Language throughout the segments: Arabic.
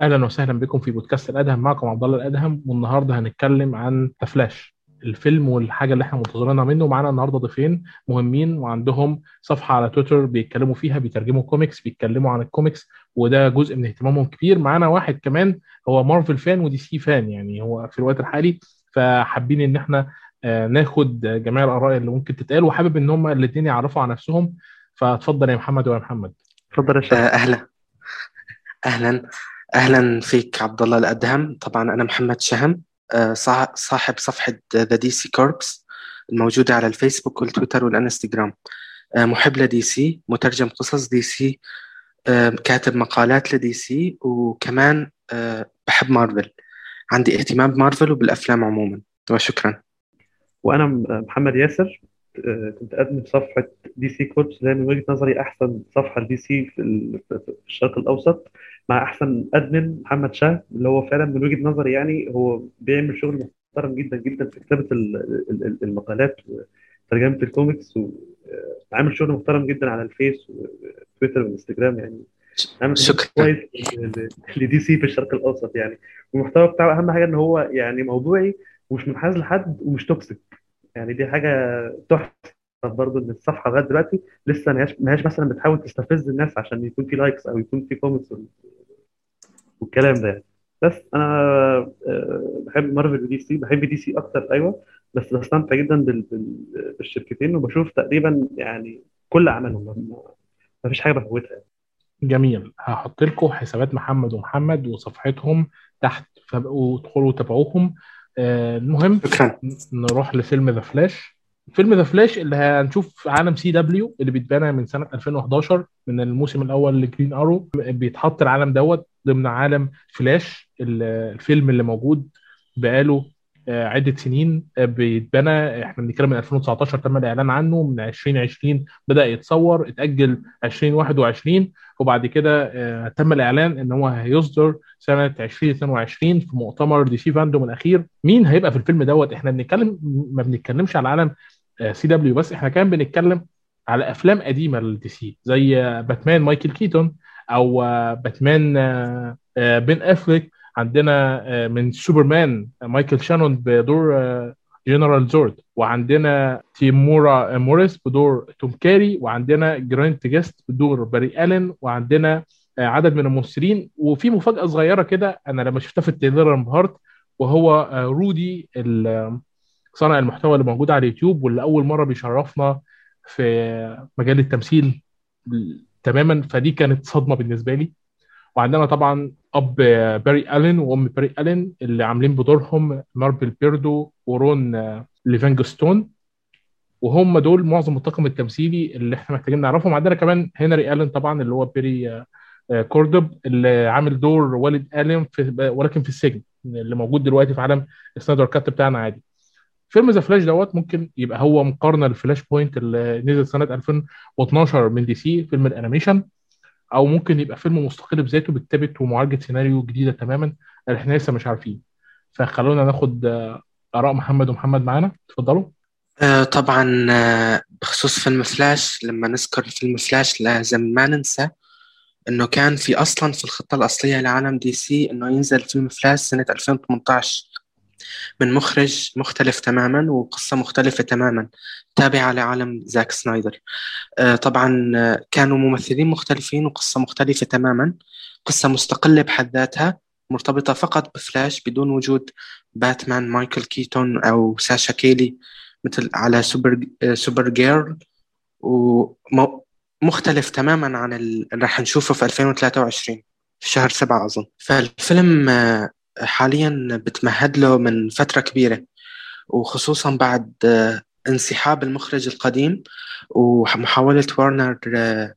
أهلا وسهلا بكم في بودكاست الأدهم. معكم عبد الله الأدهم والنهاردة هنتكلم عن The Flash الفيلم والحاجة اللي إحنا منتظرينها منه. معانا النهارده ضيفين مهمين وعندهم صفحة على تويتر بيتكلموا فيها بيترجموا كوميكس بيتكلموا عن الكوميكس وده جزء من اهتمامهم كبير. معانا واحد كمان هو Marvel fan و DC fan يعني هو في الوقت الحالي. فحابين إن إحنا آه، ناخد جميع الآراء اللي ممكن تتقال وحابب إن هم الاثنين يعرفوا عن نفسهم. فاتفضل يا محمد ويا محمد. اتفضل يا شيخ. آه، أهلا. أهلا. أهلا فيك عبد الله الأدهم. طبعا أنا محمد شهم آه، صاح- صاحب صفحة The DC Corps الموجودة على الفيسبوك والتويتر والإنستغرام. آه، محب ل DC مترجم قصص DC آه، كاتب مقالات ل DC وكمان بحب مارفل. عندي اهتمام بمارفل وبالأفلام عموما. وشكرا. وأنا محمد ياسر كنت admin في صفحة DC Corps اللي هي من وجهة نظري أحسن صفحة ل DC في الشرق الأوسط. مع أحسن admin محمد شهم اللي هو فعلا من وجهة نظري يعني هو بيعمل شغل محترم جدا جدا في كتابة ال- ال- ال- المقالات وترجمة الكوميكس وعامل شغل محترم جدا على الفيس وتويتر والانستجرام يعني. عامل شغل شكرا. كويس ل DC في الشرق الأوسط يعني. والمحتوى بتاعه أهم حاجة إن هو يعني موضوعي ومش منحاز لحد ومش toxic يعني دي حاجة تحفة. برضه إن الصفحة لغاية دلوقتي لسه ما هياش ما هياش مثلا بتحاول تستفز الناس عشان يكون في likes أو يكون في comments والكلام ده يعني. بس أنا آه، بحب Marvel و DC بحب DC أكتر أيوه. بس بستمتع جدا بال- بال- بالشركتين وبشوف تقريبا يعني كل أعمالهم. ما فيش حاجة بفوتها. يعني. جميل. هحط لكم حسابات محمد ومحمد وصفحتهم تحت فبقوا ادخلوا تابعوهم. آه، المهم شكرا. نروح لفيلم The Flash فيلم The Flash اللي هنشوف عالم CW اللي بيتبنى من سنة 2011 من الموسم الأول ل Green Arrow بيتحط العالم دوت ضمن عالم فلاش ال- الفيلم اللي موجود بقاله آه، عدة سنين آه، بيتبنى إحنا بنتكلم من 2019 تم الإعلان عنه من 2020 بدأ يتصور اتأجل 2021 وبعد كده آه، تم الإعلان إن هو هيصدر سنة 2022 في مؤتمر DC FanDome الأخير. مين هيبقى في الفيلم دوت؟ إحنا بنتكلم ما بنتكلمش على عالم CW بس إحنا كمان بنتكلم على أفلام قديمة لل DC زي آه، باتمان مايكل كيتون أو آه، باتمان آه، آه، بين أفليك. عندنا آه، من سوبرمان آه، مايكل شانون بدور آه، General Zod. وعندنا تيمورا موريسون بدور توم كاري وعندنا جرانت جاستن بدور باري ألين. وعندنا آه، عدد من الممثلين. وفي مفاجأة صغيرة كده أنا لما شفتها في ال trailer انبهرت. وهو آه، رودي صانع المحتوى اللي موجود على اليوتيوب واللي أول مرة بيشرفنا في مجال التمثيل تماما فدي كانت صدمة بالنسبة لي. وعندنا طبعا أب باري ألين وأم باري ألين اللي عاملين بدورهم ماريبل فيردو ورون ليفانجستون وهم دول معظم الطاقم التمثيلي اللي إحنا محتاجين نعرفهم. عندنا كمان هنري ألين طبعا اللي هو بيري آه، كوردب اللي عامل دور والد ألين في ولكن في السجن اللي موجود دلوقتي في عالم السنايدر كات بتاعنا عادي. فيلم ذا فلاش دوت ممكن يبقى هو مقارنة للفلاش بوينت اللي نزل سنة 2012 من دي سي فيلم ال animation. أو ممكن يبقى فيلم مستقل بذاته بكتابه ومعالجة سيناريو جديدة تماما إحنا لسه مش عارفين. فخلونا ناخد آراء محمد ومحمد معانا. اتفضلوا. آه، طبعا آه، بخصوص فيلم فلاش لما نذكر فيلم فلاش لازم ما ننسى إنه كان في أصلا في الخطة الأصلية لعالم دي سي إنه ينزل فيلم فلاش سنة 2018 من مخرج مختلف تماما وقصة مختلفة تماما تابعة لعالم زاك سنايدر. آه، طبعا آه، كانوا ممثلين مختلفين وقصة مختلفة تماما. قصة مستقلة بحد ذاتها مرتبطة فقط بفلاش بدون وجود باتمان مايكل كيتون أو ساشا كالي ممثلة سوبر آه، سوبر جيرل. ومختلف تماما عن ال- اللي راح نشوفه في 2023 في شهر سبعة أظن. فالفيلم حاليا بتمهد له من فترة كبيرة وخصوصا بعد آه، انسحاب المخرج القديم ومحاولة وارنر آه،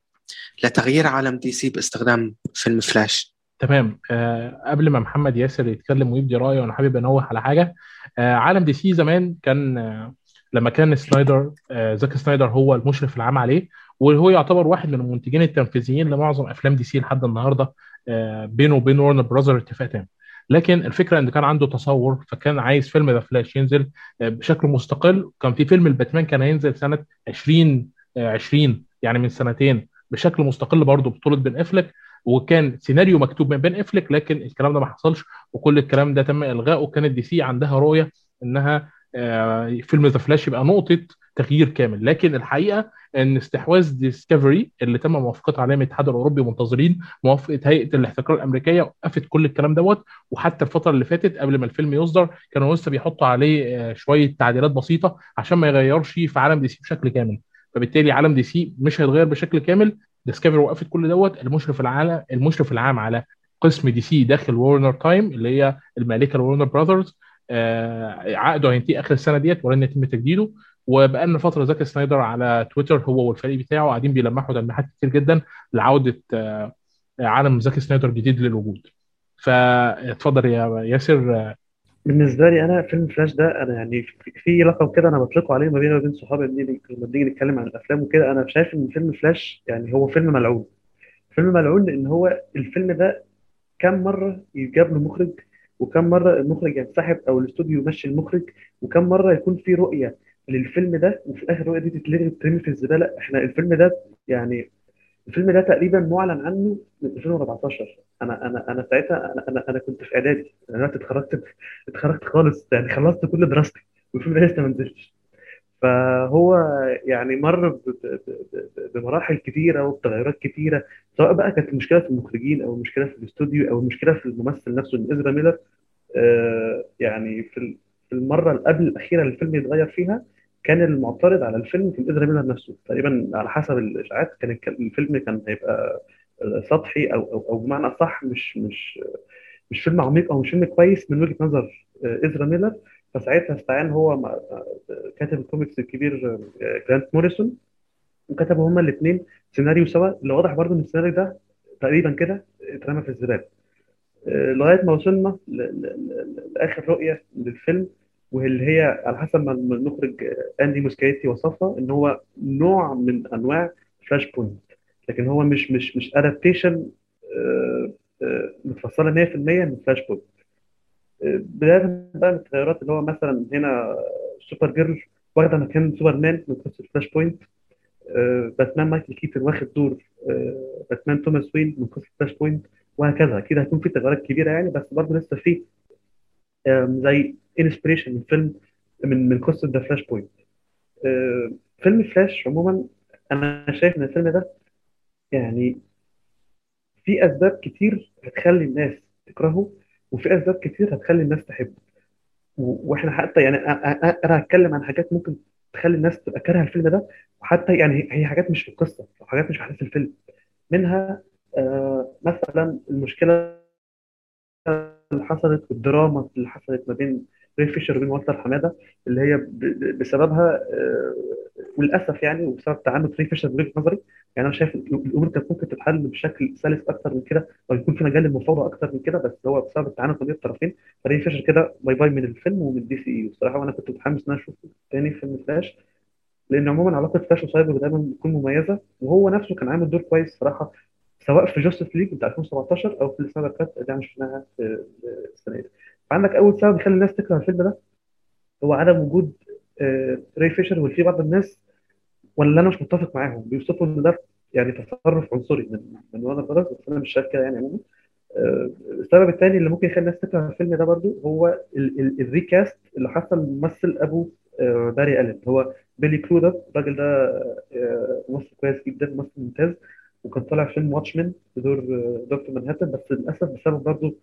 لتغيير عالم دي سي باستخدام فيلم فلاش. تمام. آه قبل ما محمد ياسر يتكلم ويبدي رأيه أنا حابب أنوه على حاجة. آه عالم دي سي زمان كان آه لما كان سنايدر آه زاك سنايدر هو المشرف العام عليه وهو يعتبر واحد من المنتجين التنفيذيين لمعظم أفلام دي سي لحد النهارده آه بينه وبين ورنر براذر اتفاق تام لكن الفكرة إن كان عنده تصور فكان عايز فيلم ذا فلاش ينزل آه بشكل مستقل. كان في فيلم الباتمان كان هينزل سنة 20 آه 20 يعني من سنتين بشكل مستقل برضه بطولة بن افلك وكان سيناريو مكتوب من بن أفليك لكن الكلام ده ما حصلش وكل الكلام ده تم إلغائه. وكانت دي سي عندها رؤية إنها آه، فيلم ذا فلاش يبقى نقطة تغيير كامل. لكن الحقيقة إن استحواذ ديسكفري اللي تم موافقته عليه من الاتحاد الأوروبي منتظرين موافقة هيئة الاحتكار الأمريكية وقفت كل الكلام دوت. وحتى الفترة اللي فاتت قبل ما الفيلم يصدر كانوا لسه بيحطوا عليه آه، شوية تعديلات بسيطة عشان ما يغيرش في عالم دي سي بشكل كامل. فبالتالي عالم دي سي مش هيتغير بشكل كامل. ديسكفري وقفت كل دوت. المشرف العام المشرف العام على قسم دي سي داخل وورنر تايم اللي هي المالكة لورنر براذرز آه، عقده هينتهي آخر السنة ديت ولن يتم تجديده. وبقى لنا فترة زاك سنايدر على تويتر هو والفريق بتاعه قاعدين بيلمحوا تلميحات كتير جدا لعودة آه، عالم زاك سنايدر جديد للوجود. فاتفضل يا ياسر. بالنسبة لي أنا فيلم فلاش ده أنا يعني في لقب كده أنا بطلقه عليه ما بيني وبين صحابي لما بنيجي نتكلم عن الأفلام وكده أنا شايف إن فيلم فلاش يعني هو فيلم ملعون. فيلم ملعون لأن هو الفيلم ده كم مرة يجاب له مخرج وكم مرة المخرج ينسحب أو الاستوديو يمشي المخرج وكم مرة يكون في رؤية للفيلم ده وفي الآخر الرؤيه دي تتلغي وتترمي في الزبالة. إحنا الفيلم ده يعني الفيلم ده تقريبا معلن عنه من 2014 أنا أنا أنا ساعتها أنا أنا, أنا كنت في إعدادي. أنا دلوقتي اتخرجت اتخرجت خالص يعني خلصت كل دراستي والفيلم ده لسه ما نزلش. فهو يعني مر بمراحل كتيرة وبتغيرات كتيرة سواء بقى كانت المشكلة في المخرجين أو المشكلة في الاستوديو أو المشكلة في الممثل نفسه ان إزرا ميلر. آه، يعني في المرة اللي قبل الأخيرة اللي الفيلم يتغير فيها كان المعترض على الفيلم كان ازرا ميلر نفسه. تقريبا على حسب الإشاعات كان الفيلم كان هيبقى سطحي أو أو أو بمعنى أصح مش مش مش فيلم عميق أو مش فيلم كويس من وجهة نظر آه، ازرا ميلر. فساعتها استعان هو مع آه، كاتب الكوميكس الكبير آه، جرانت موريسون. وكتبوا هما الاثنين سيناريو سوا. اللي واضح برضو إن السيناريو ده تقريبا كده اترمى في الزبالة. آه، لغاية ما وصلنا لآخر رؤية للفيلم. واللي هي على حسب ما المخرج آه، أندي موسكايتي وصفها إن هو نوع من أنواع فلاش بوينت لكن هو مش مش مش adaptation متفصلة 100% من فلاش بوينت آه، بداية بقى من التغيرات اللي هو مثلا هنا سوبر جيرل واخدة مكان سوبرمان من قصة فلاش بوينت آه، باتمان مايكل كيتن واخد دور آه، باتمان توماس وين من قصة فلاش بوينت وهكذا. أكيد هيكون في تغيرات كبيرة يعني بس برضه لسه في زي inspiration من فيلم من من قصة ذا فلاش بوينت فيلم فلاش عموما أنا شايف إن الفيلم ده يعني في أسباب كتير هتخلي الناس تكرهه وفي أسباب كتير هتخلي الناس تحبه. وإحنا حتى يعني أنا هتكلم عن حاجات ممكن تخلي الناس تبقى كارهة الفيلم ده وحتى يعني هي حاجات مش في القصة أو حاجات مش في أحداث الفيلم. منها مثلا المشكلة اللي حصلت والدراما اللي حصلت ما بين ري فيشر وبين والتر حمادة اللي هي بسببها آه، وللأسف يعني وبسبب تعنت ري فيشر بوجهة نظري يعني أنا شايف ال- الأمور كانت ممكن تتحل بشكل سلس أكتر من كده أو يكون في مجال للمفاوضة أكتر من كده بس هو بسبب التعنت ما بين الطرفين فري فيشر كده باي باي من الفيلم ومن دي سي إي. بصراحه وأنا كنت متحمس إن أنا أشوف تاني فيلم فلاش لأن عموما علاقة فلاش وسايبورج دايما بتكون مميزة وهو نفسه كان عامل دور كويس صراحة سواء في جاستس ليج بتاع 2017 أو في السنة اللي فاتت اللي إحنا شفناها في السنة دي. فعندك أول سبب يخلي الناس تكره الفيلم ده هو عدم وجود آه، ري فيشر وفي بعض الناس واللي أنا مش متفق معاهم بيوصفوا إن ده يعني تصرف عنصري من من وارنر براذرز بس أنا مش شايف كده يعني عموما. آه، السبب الثاني اللي ممكن يخلي الناس تكره الفيلم ده برضو هو ال- ال- ال recast اللي حصل ممثل أبو آه، باري الين هو بيلي كرودر الراجل ده آه، ممثل كويس جدا ممثل ممتاز. وكان طالع في فيلم واتشمان بدور دكتور مانهاتن بس للأسف بسبب برضو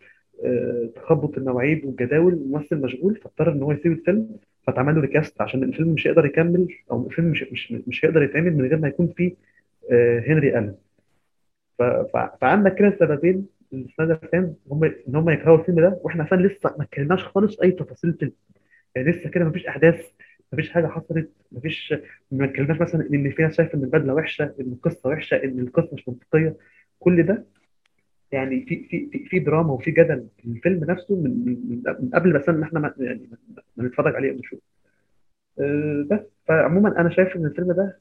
آه، تخبط المواعيد والجداول الممثل مشغول فاضطر إن هو يسيب الفيلم فاتعمل له recast عشان الفيلم مش هيقدر يكمل أو الفيلم مش مش مش هيقدر يتعمل من غير ما يكون فيه آه، هنري ف- فعندك كده سببين للسنايدر fans هم إن هم يكرهوا الفيلم ده وإحنا كمان لسه ما اتكلمناش خالص أي تفاصيل الفيلم. يعني لسه كده مفيش أحداث مفيش حاجة حصلت مفيش ما اتكلمناش مثلا إن في ناس شايفه إن البدلة وحشة إن القصة وحشة إن القصة مش منطقية. كل ده يعني في في في, دراما وفي جدل في الفيلم نفسه من من, قبل بس إن إحنا ما يعني ما نتفرج عليه ونشوف أه، بس. فعموما أنا شايف إن الفيلم ده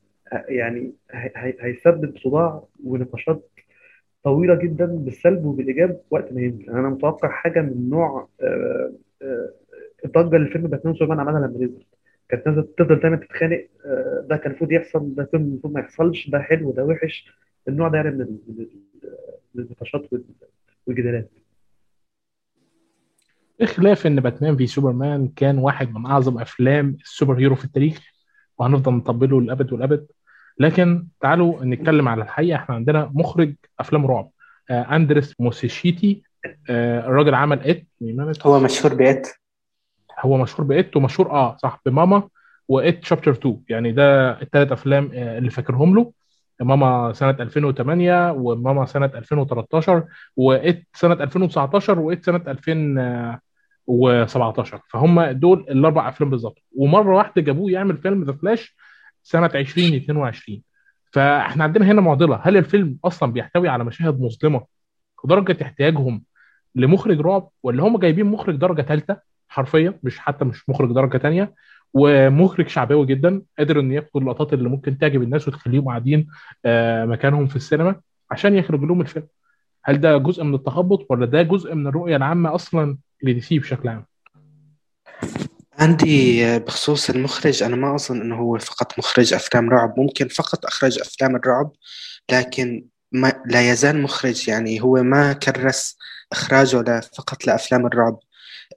يعني هي- هي- هيسبب صداع ونقاشات طويلة جدا بالسلب وبالإيجاب وقت ما ينزل. أنا متوقع حاجة من نوع آه، آه، الضجة اللي الفيلم باتمان سوبرمان عملها لما نزل. كانت تفضل دايما تتخانق. آه، ده كان المفروض يحصل ده كان المفروض ما يحصلش. ده حلو ده وحش. النوع ده يعني من ال- من ال- للنقاشات وال- والجدالات. بخلاف إن باتمان في سوبرمان كان واحد من أعظم أفلام ال superhero في التاريخ وهنفضل نطبله للأبد والأبد. لكن تعالوا نتكلم على الحقيقة. إحنا عندنا مخرج أفلام رعب آه أندريس موسيشيتي آه الراجل عمل إت. هو مشهور بإت. هو مشهور بإت ومشهور آه صح بماما وإت شابتر 2 يعني ده الثلاث أفلام آه، اللي فاكرهم له. ماما سنة 2008 وماما سنة 2013 وإت سنة 2019 وإت سنة 2017 فهم دول الأربع أفلام بالظبط. ومرة واحدة جابوه يعمل فيلم ذا فلاش سنة 2022 فإحنا عندنا هنا معضلة. هل الفيلم أصلا بيحتوي على مشاهد مظلمة لدرجة احتياجهم لمخرج رعب ولا هم جايبين مخرج درجة ثالثة حرفيا مش حتى مش مخرج درجة تانية ومخرج شعبوي جدا قادر انه ياخد اللقطات اللي ممكن تعجب الناس وتخليهم قاعدين آه، مكانهم في السينما عشان يخرج لهم الفيلم. هل ده جزء من التخبط ولا ده جزء من الرؤية العامة أصلا لدي سي بشكل عام؟ عندي آه، بخصوص المخرج أنا ما أظن أنه هو فقط مخرج أفلام رعب ممكن فقط أخرج أفلام الرعب لكن ما لا يزال مخرج يعني هو ما كرس إخراجه ل- فقط لأفلام الرعب.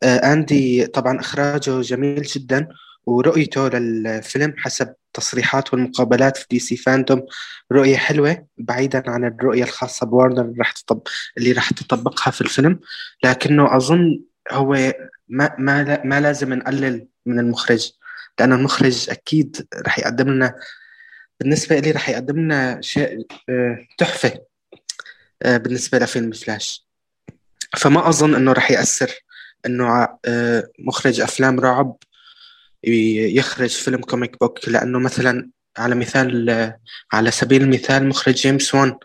أندي طبعا إخراجه جميل جدا ورؤيته للفيلم حسب تصريحات والمقابلات في دي سي فاندوم رؤية حلوة بعيدا عن الرؤية الخاصة وورنر اللي راح تطب... اللي راح تطبقها في الفيلم لكنه أظن هو ما ما ما لازم نقلل من المخرج لأن المخرج أكيد راح يقدم لنا بالنسبة لي راح يقدم لنا شيء آه، تحفة آه، بالنسبة لفيلم فلاش. فما أظن إنه راح يأثر إنه آه، مخرج أفلام رعب يخرج فيلم comic book لأنه مثلا على مثال آه، على سبيل المثال مخرج جيمس وان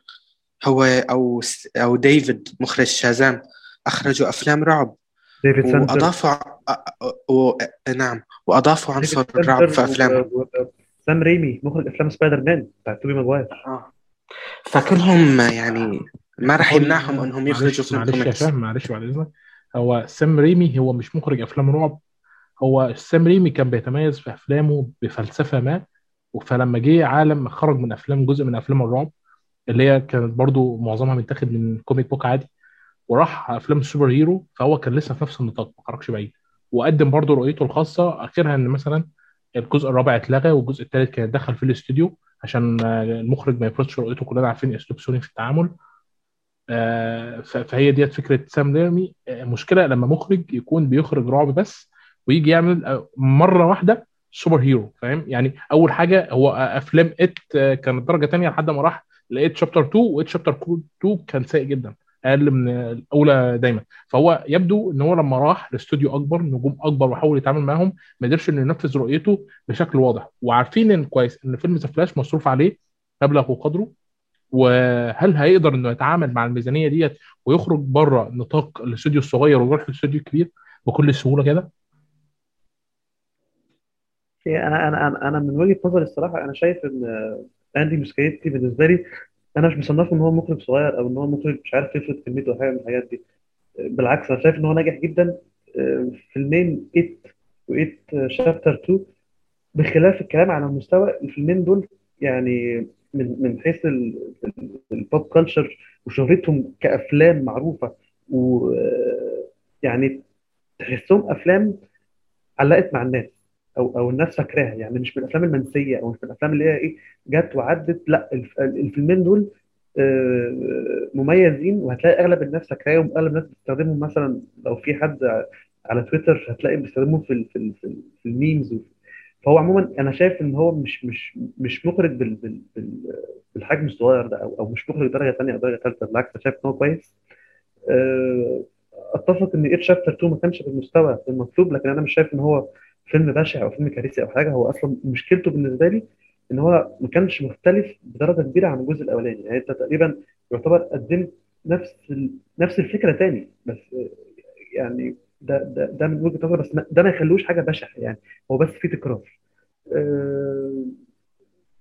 هو أو س- أو ديفيد مخرج شازام أخرجوا أفلام رعب. ديفيد أ- و... نعم. وأضافوا عنصر الرعب في و- سام ريمي مخرج أفلام سبايدر مان بتاع توبي ماجواير. آه. فكلهم يعني ما راح يمنعهم إنهم يخرجوا معلش فيلم معلش يا فهم معلش بعد إذنك. هو سام ريمي هو مش مخرج أفلام رعب. هو سام ريمي كان بيتميز في أفلامه بفلسفة ما فلما جه عالم خرج من أفلام جزء من أفلام الرعب اللي هي كانت برضو معظمها متاخد من comic book عادي وراح أفلام ال superhero فهو كان لسه في نفس النطاق ما خرجش بعيد. وقدم برضو رؤيته الخاصة آخرها إن مثلا الجزء الرابع اتلغى والجزء الثالث كان دخل في الإستوديو عشان المخرج ما يفرضش رؤيته كلنا عارفين أسلوب سوني في التعامل. فهي ديت فكرة سام ريمي آه، مشكلة لما مخرج يكون بيخرج رعب بس ويجي يعمل آه، مرة واحدة superhero فاهم؟ يعني أول حاجة هو آه، أفلام إت آه، كانت درجة تانية لحد ما راح لإت شابتر 2 وإت شابتر 2 كان سيء جدا أقل من الأولى دايما. فهو يبدو إن هو لما راح لاستوديو أكبر نجوم أكبر وحاول يتعامل معاهم ما قدرش إنه ينفذ رؤيته بشكل واضح. وعارفين إن كويس إن فيلم ذا فلاش مصروف عليه مبلغ وقدره وهل هيقدر إنه يتعامل مع الميزانية ديت ويخرج بره نطاق الاستوديو الصغير ويروح الاستوديو الكبير بكل سهولة كده؟ يعني أنا أنا أنا من وجهة نظري الصراحة أنا شايف إن اندي موسكيتي بالنسبة لي أنا مش مصنفه إن هو مخرج صغير أو إن هو مخرج مش عارف يفرض كلمته أو حاجة من الحاجات دي. بالعكس أنا شايف إن هو ناجح جدا آه، فيلمين ات وات شابتر 2 بخلاف الكلام على مستوى الفيلمين دول يعني من من حيث ال pop culture وشهرتهم كأفلام معروفة ويعني تحسهم أفلام علقت مع الناس أو أو الناس فاكراها. يعني مش من الأفلام المنسيه أو مش من الأفلام اللي هي إيه جت وعدت. لا الف- الفيلمين دول آه، مميزين وهتلاقي أغلب الناس فاكراهم. واغلب الناس بتستخدمهم مثلا لو في حد على تويتر هتلاقي بيستخدمهم في في في, ال في ال memes فهو عموما أنا شايف إن هو مش مش مش مخرج بال بال بال بالحجم الصغير ده أو أو مش مخرج درجة ثانية أو درجة ثالثه بالعكس أنا شايف إن هو كويس آه، أتفق إن ايت شابتر 2 ما كانش بالمستوى المطلوب لكن أنا مش شايف إن هو فيلم بشع أو فيلم كارثي أو حاجة هو أصلا مشكلته بالنسبة لي إن هو ما كانش مختلف بدرجة كبيرة عن الجزء الأولاني يعني أنت تقريبا يعتبر قدمت نفس. نفس الفكرة تاني بس يعني ده ده ده من وجهة نظري بس ده ما يخلوش حاجة بشعة يعني. هو بس في تكرار. آه،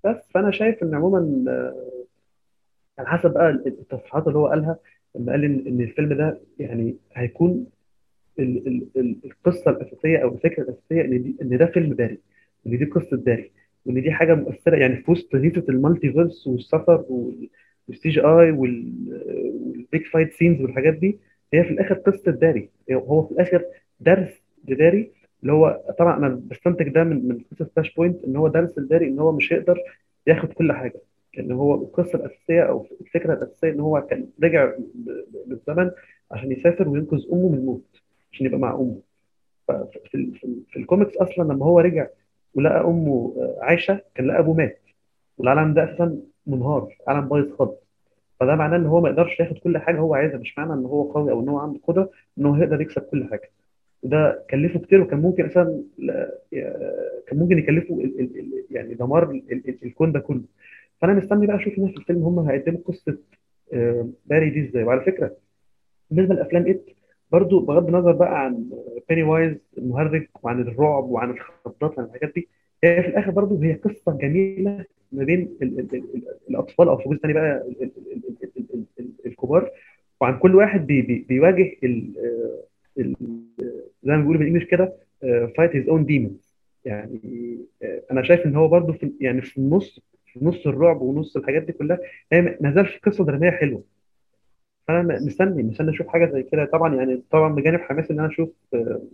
بس فأنا شايف إن عموما آه، على حسب بقى التصريحات اللي هو قالها لما قال إن إن الفيلم ده يعني هيكون ال ال ال القصة الأساسية أو الفكرة الأساسية إن دي إن ده فيلم باري إن دي قصة باري وإن دي حاجة مؤثرة يعني في وسط هيصه ال multiverse والسفر وال- وال CGI وال big fight scenes والحاجات دي. هي في الآخر قصة باري. هو في الآخر درس لباري اللي هو طبعا أنا بستنتج ده من من قصة فلاش بوينت إن هو درس لداري إن هو مش هيقدر ياخد كل حاجة. ان هو القصة الأساسية أو الفكرة الأساسية إن هو كان رجع بالزمن عشان يسافر وينقذ أمه من الموت عشان يبقى مع أمه. ففي في, الكوميكس أصلا لما هو رجع ولقى أمه عايشة كان لقى أبوه مات. والعالم ده أساسا منهار عالم بايظ خالص. فده معناه إن هو ما يقدرش ياخد كل حاجة هو عايزها مش معنى إن هو قوي أو إن هو عنده قدرة إن هو يقدر يكسب كل حاجة. وده كلفه كتير وكان ممكن أساسا كان ممكن يكلفه ال ال ال يعني دمار ال ال الكون ده كله. فأنا مستني بقى أشوف الناس في الفيلم هم هيقدموا قصة باري دي إزاي. وعلى فكرة بالنسبة لأفلام إت برضو بغض النظر بقى عن بيني وايز المهرج وعن الرعب وعن الخضات وعن الحاجات دي هي في الآخر برضو هي قصة جميلة ما بين ال ال ال الاطفال أو في جزء ثاني بقى ال ال ال ال ال الكبار وعن كل واحد بي بي بيواجه ال ال زي ما بيقولوا بالانجلش كده fight his own demons يعني أنا شايف ان هو برضو في يعني في النص في نص الرعب ونص الحاجات دي كلها هي ما زال في قصه دراميه حلوة فانا مستني مستني أشوف حاجة زي كده طبعا يعني طبعا بجانب حماسي ان أنا أشوف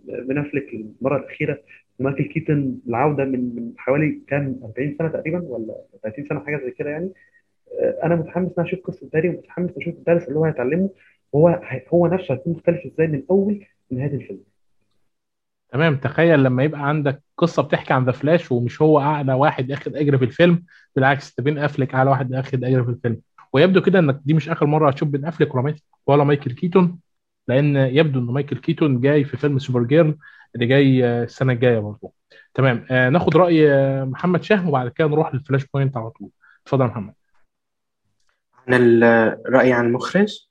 بن افليك المره الاخيره مايكل كيتون العودة من من حوالي كام؟ 40 سنة تقريبا ولا 30 سنة حاجة زي كده يعني. أنا متحمس إن أنا أشوف قصة باري ومتحمس أشوف الدرس اللي هو هيتعلمه وهو هو نفسه هيكون مختلف إزاي من أول لنهايه الفيلم. تمام. تخيل لما يبقى عندك قصة بتحكي عن ذا فلاش ومش هو أعلى واحد أخد أجر في الفيلم بالعكس ده بين أفلك أعلى واحد أخد أجر في الفيلم. ويبدو كده إنك دي مش آخر مرة هتشوف بين أفلك ولا مايكل كيتون لأن يبدو إن مايكل كيتون جاي في فيلم سوبر جيرل اللي جاي السنة الجاية برضه تمام. آه ناخد رأي محمد شاه وبعد كده نروح للفلاش بوينت على طول. اتفضل يا محمد. عن الراي عن المخرج؟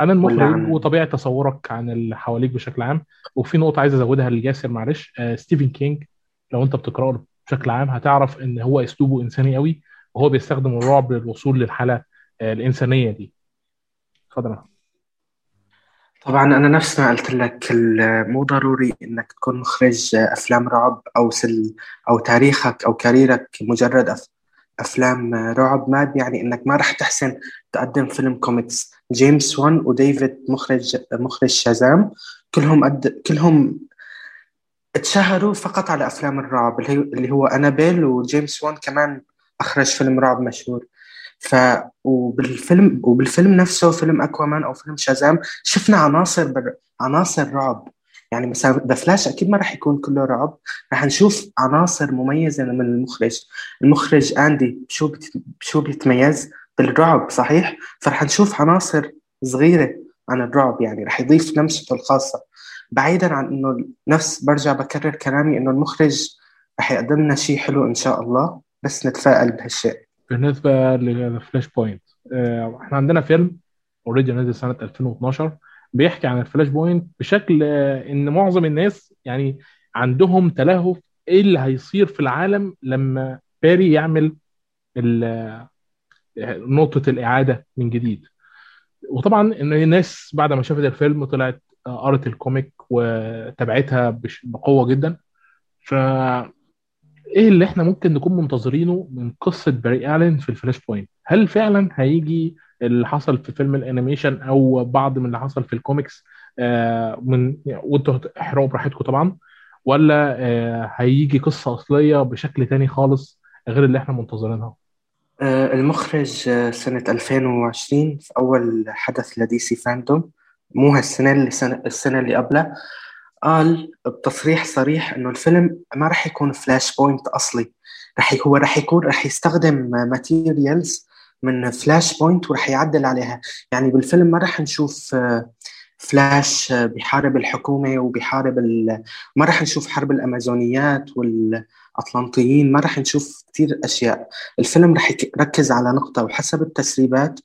عن المخرج عن... وطبيعة تصورك عن اللي حواليك بشكل عام. وفي نقطة عايز أزودها لجاسر معلش. آه ستيفن كينج لو أنت بتقرأه بشكل عام هتعرف إن هو أسلوبه إنساني قوي وهو بيستخدم الرعب للوصول للحالة آه الإنسانية دي. اتفضل طبعا أنا نفس ما قلت لك مو ضروري إنك تكون مخرج أفلام رعب أو سل أو تاريخك أو كاريرك مجرد أف... أفلام رعب. ما يعني إنك ما راح تحسن تقدم فيلم كوميكس. جيمس وان وديفيد مخرج مخرج شازام كلهم قد كلهم اتشهروا فقط على أفلام الرعب اللي هو أنابيل وجيمس وان كمان أخرج فيلم رعب مشهور. ف وبالفيلم وبالفيلم نفسه فيلم أكوامان أو فيلم شازام شفنا عناصر بر... عناصر رعب. يعني مثلا ذا فلاش أكيد ما راح يكون كله رعب. راح نشوف عناصر مميزة من المخرج. المخرج أندي شو بت... شو بيتميز؟ بالرعب صحيح؟ فرح نشوف عناصر صغيرة عن الرعب. يعني راح يضيف لمسته الخاصة. بعيدا عن إنه نفس برجع بكرر كلامي إنه المخرج راح يقدم لنا شيء حلو إن شاء الله. بس نتفائل بهالشيء. بالنسبة للفلاش بوينت إحنا عندنا فيلم already نزل سنة 2012 بيحكي عن الفلاش بوينت بشكل إن معظم الناس يعني عندهم تلهف إيه اللي هيصير في العالم لما باري يعمل نقطة الإعادة من جديد. وطبعا إن الناس بعد ما شافت الفيلم طلعت قرت الكوميك وتابعتها بقوة جدا. ف إيه اللي إحنا ممكن نكون منتظرينه من قصة باري ألين في الفلاش بوينت؟ هل فعلا هيجي اللي حصل في فيلم الأنيميشن أو بعض من اللي حصل في الكوميكس آه من وأنتوا احرقوا براحتكم طبعا ولا آه هيجي قصة أصلية بشكل تاني خالص غير اللي إحنا منتظرينها؟ آه المخرج سنة 2020 في أول حدث لدي سي فاندوم مو هالسنة اللي سنة السنة اللي قبلها. قال بتصريح صريح إنه الفيلم ما راح يكون فلاش بوينت أصلي. راح هو راح يكون راح يستخدم materials من فلاش بوينت وراح يعدل عليها. يعني بالفيلم ما راح نشوف فلاش بيحارب الحكومة وبيحارب ال... ما راح نشوف حرب الأمازونيات والأطلنطيين ما راح نشوف كثير أشياء. الفيلم راح يركز على نقطة وحسب التسريبات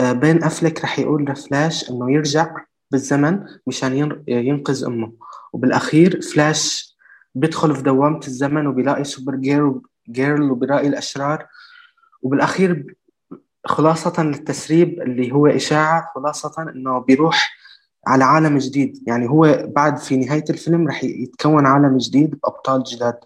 بن أفلك راح يقول لفلاش إنه يرجع بالزمن مشان ينقذ أمه. وبالأخير فلاش بيدخل في دوامة الزمن وبيلاقي سوبر جيرل وبيلاقي الأشرار. وبالأخير خلاصة للتسريب اللي هو إشاعة خلاصة إنه بيروح على عالم جديد. يعني هو بعد في نهاية الفيلم رح يتكون عالم جديد بأبطال جداد.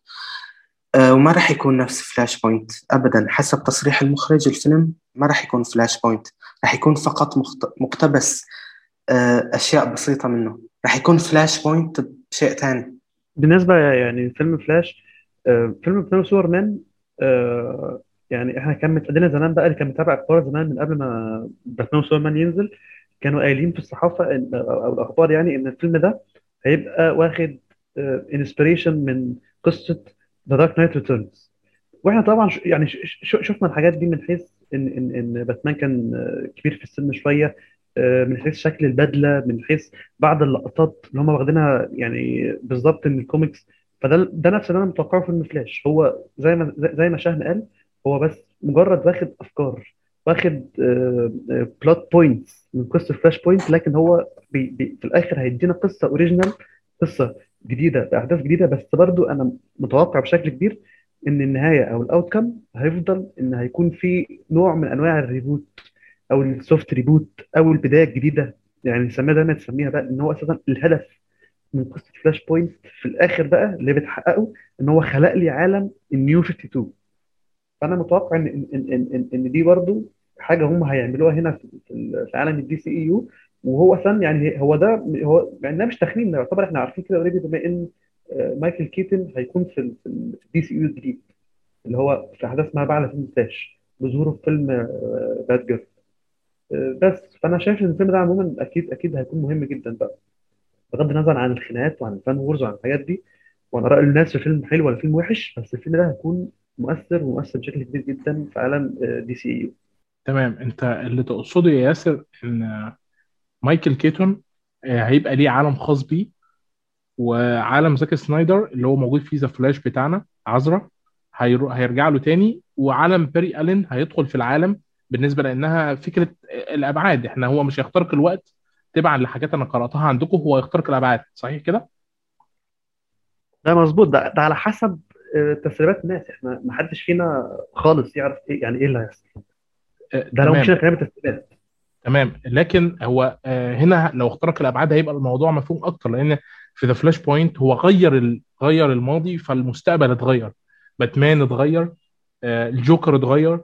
آه، وما راح يكون نفس فلاش بوينت ابدا. حسب تصريح المخرج الفيلم ما راح يكون فلاش بوينت. راح يكون فقط مقتبس أشياء بسيطة منه. راح يكون فلاش بوينت بشيء ثاني بالنسبة يعني فيلم فلاش آه، فيلم فيلم سوبرمان آه، يعني إحنا كان متقدم لنا زمان بقى اللي كان متابع أخبار زمان من قبل ما باتمان وسوبرمان ينزل كانوا قايلين في الصحافة إن- أو الأخبار يعني إن الفيلم ده هيبقى واخد inspiration من قصة ذا دارك نايت ريتيرنز وإحنا طبعا يعني شفنا الحاجات دي من حيث ان ان إن باتمان كان آه، كبير في السن شوية آه، من حيث شكل البدلة من حيث بعض اللقطات اللي هم واخدينها يعني بالظبط من الكوميكس فده ده نفس اللي أنا متوقعه في فلاش هو زي ما زي ما شاهن قال هو بس مجرد واخد أفكار واخد plot points من قصة فلاش بوينت لكن هو بي بي في الآخر هيدينا قصة original قصة جديدة بأحداث جديدة. بس برضو أنا متوقع بشكل كبير إن النهاية أو ال outcome هيفضل إن هيكون في نوع من أنواع ال reboot. أو ال soft reboot أو البداية الجديدة. يعني نسميها دايما تسميها بقى إن هو أساسا الهدف من قصة فلاش بوينت في الآخر بقى اللي بتحققه إن هو خلق لي عالم النيو 52 فأنا متوقع إن إن إن إن, إن دي برضو حاجة هم هيعملوها هنا في في عالم الدي سي اي يو وهو أصلا يعني هو ده هو يعني مش تخمين يعتبر إحنا عارفين كده already بما إن آه، مايكل كيتن هيكون في ال- في الدي سي يو الجديد اللي هو في أحداث ما بعد فيلم فلاش بظهوره في فيلم باد جيرل بس فأنا شايف إن الفيلم ده عموما أكيد أكيد هيكون مهم جدا بقى. بغض النظر عن الخناقات وعن ال fan wars وعن الحاجات دي وعن رأي الناس في فيلم حلو ولا فيلم وحش بس الفيلم ده هيكون مؤثر ومؤثر بشكل كبير جدا في عالم دي سي يو. تمام. أنت اللي تقصده يا ياسر إن مايكل كيتون آه، هيبقى ليه عالم خاص بيه وعالم زاك سنايدر اللي هو موجود فيه ذا فلاش بتاعنا عذرا هيرجع له تاني وعالم باري ألين هيدخل في العالم بالنسبة لأنها فكرة الأبعاد. إحنا هو مش هيخترق الوقت تبعا لحاجات أنا قرأتها عندكم هو يخترق الأبعاد. صحيح كده؟ ده مظبوط. ده, ده على حسب آه، تسريبات الناس. إحنا ما حدش فينا خالص يعرف إيه يعني إيه اللي هيحصل. آه، ده لو مشينا كلام التسريبات. تمام. لكن هو آه، هنا لو اخترق الأبعاد هيبقى الموضوع مفهوم أكتر لأن في ذا فلاش بوينت هو غير ال... غير الماضي فالمستقبل اتغير. باتمان اتغير الجوكر اتغير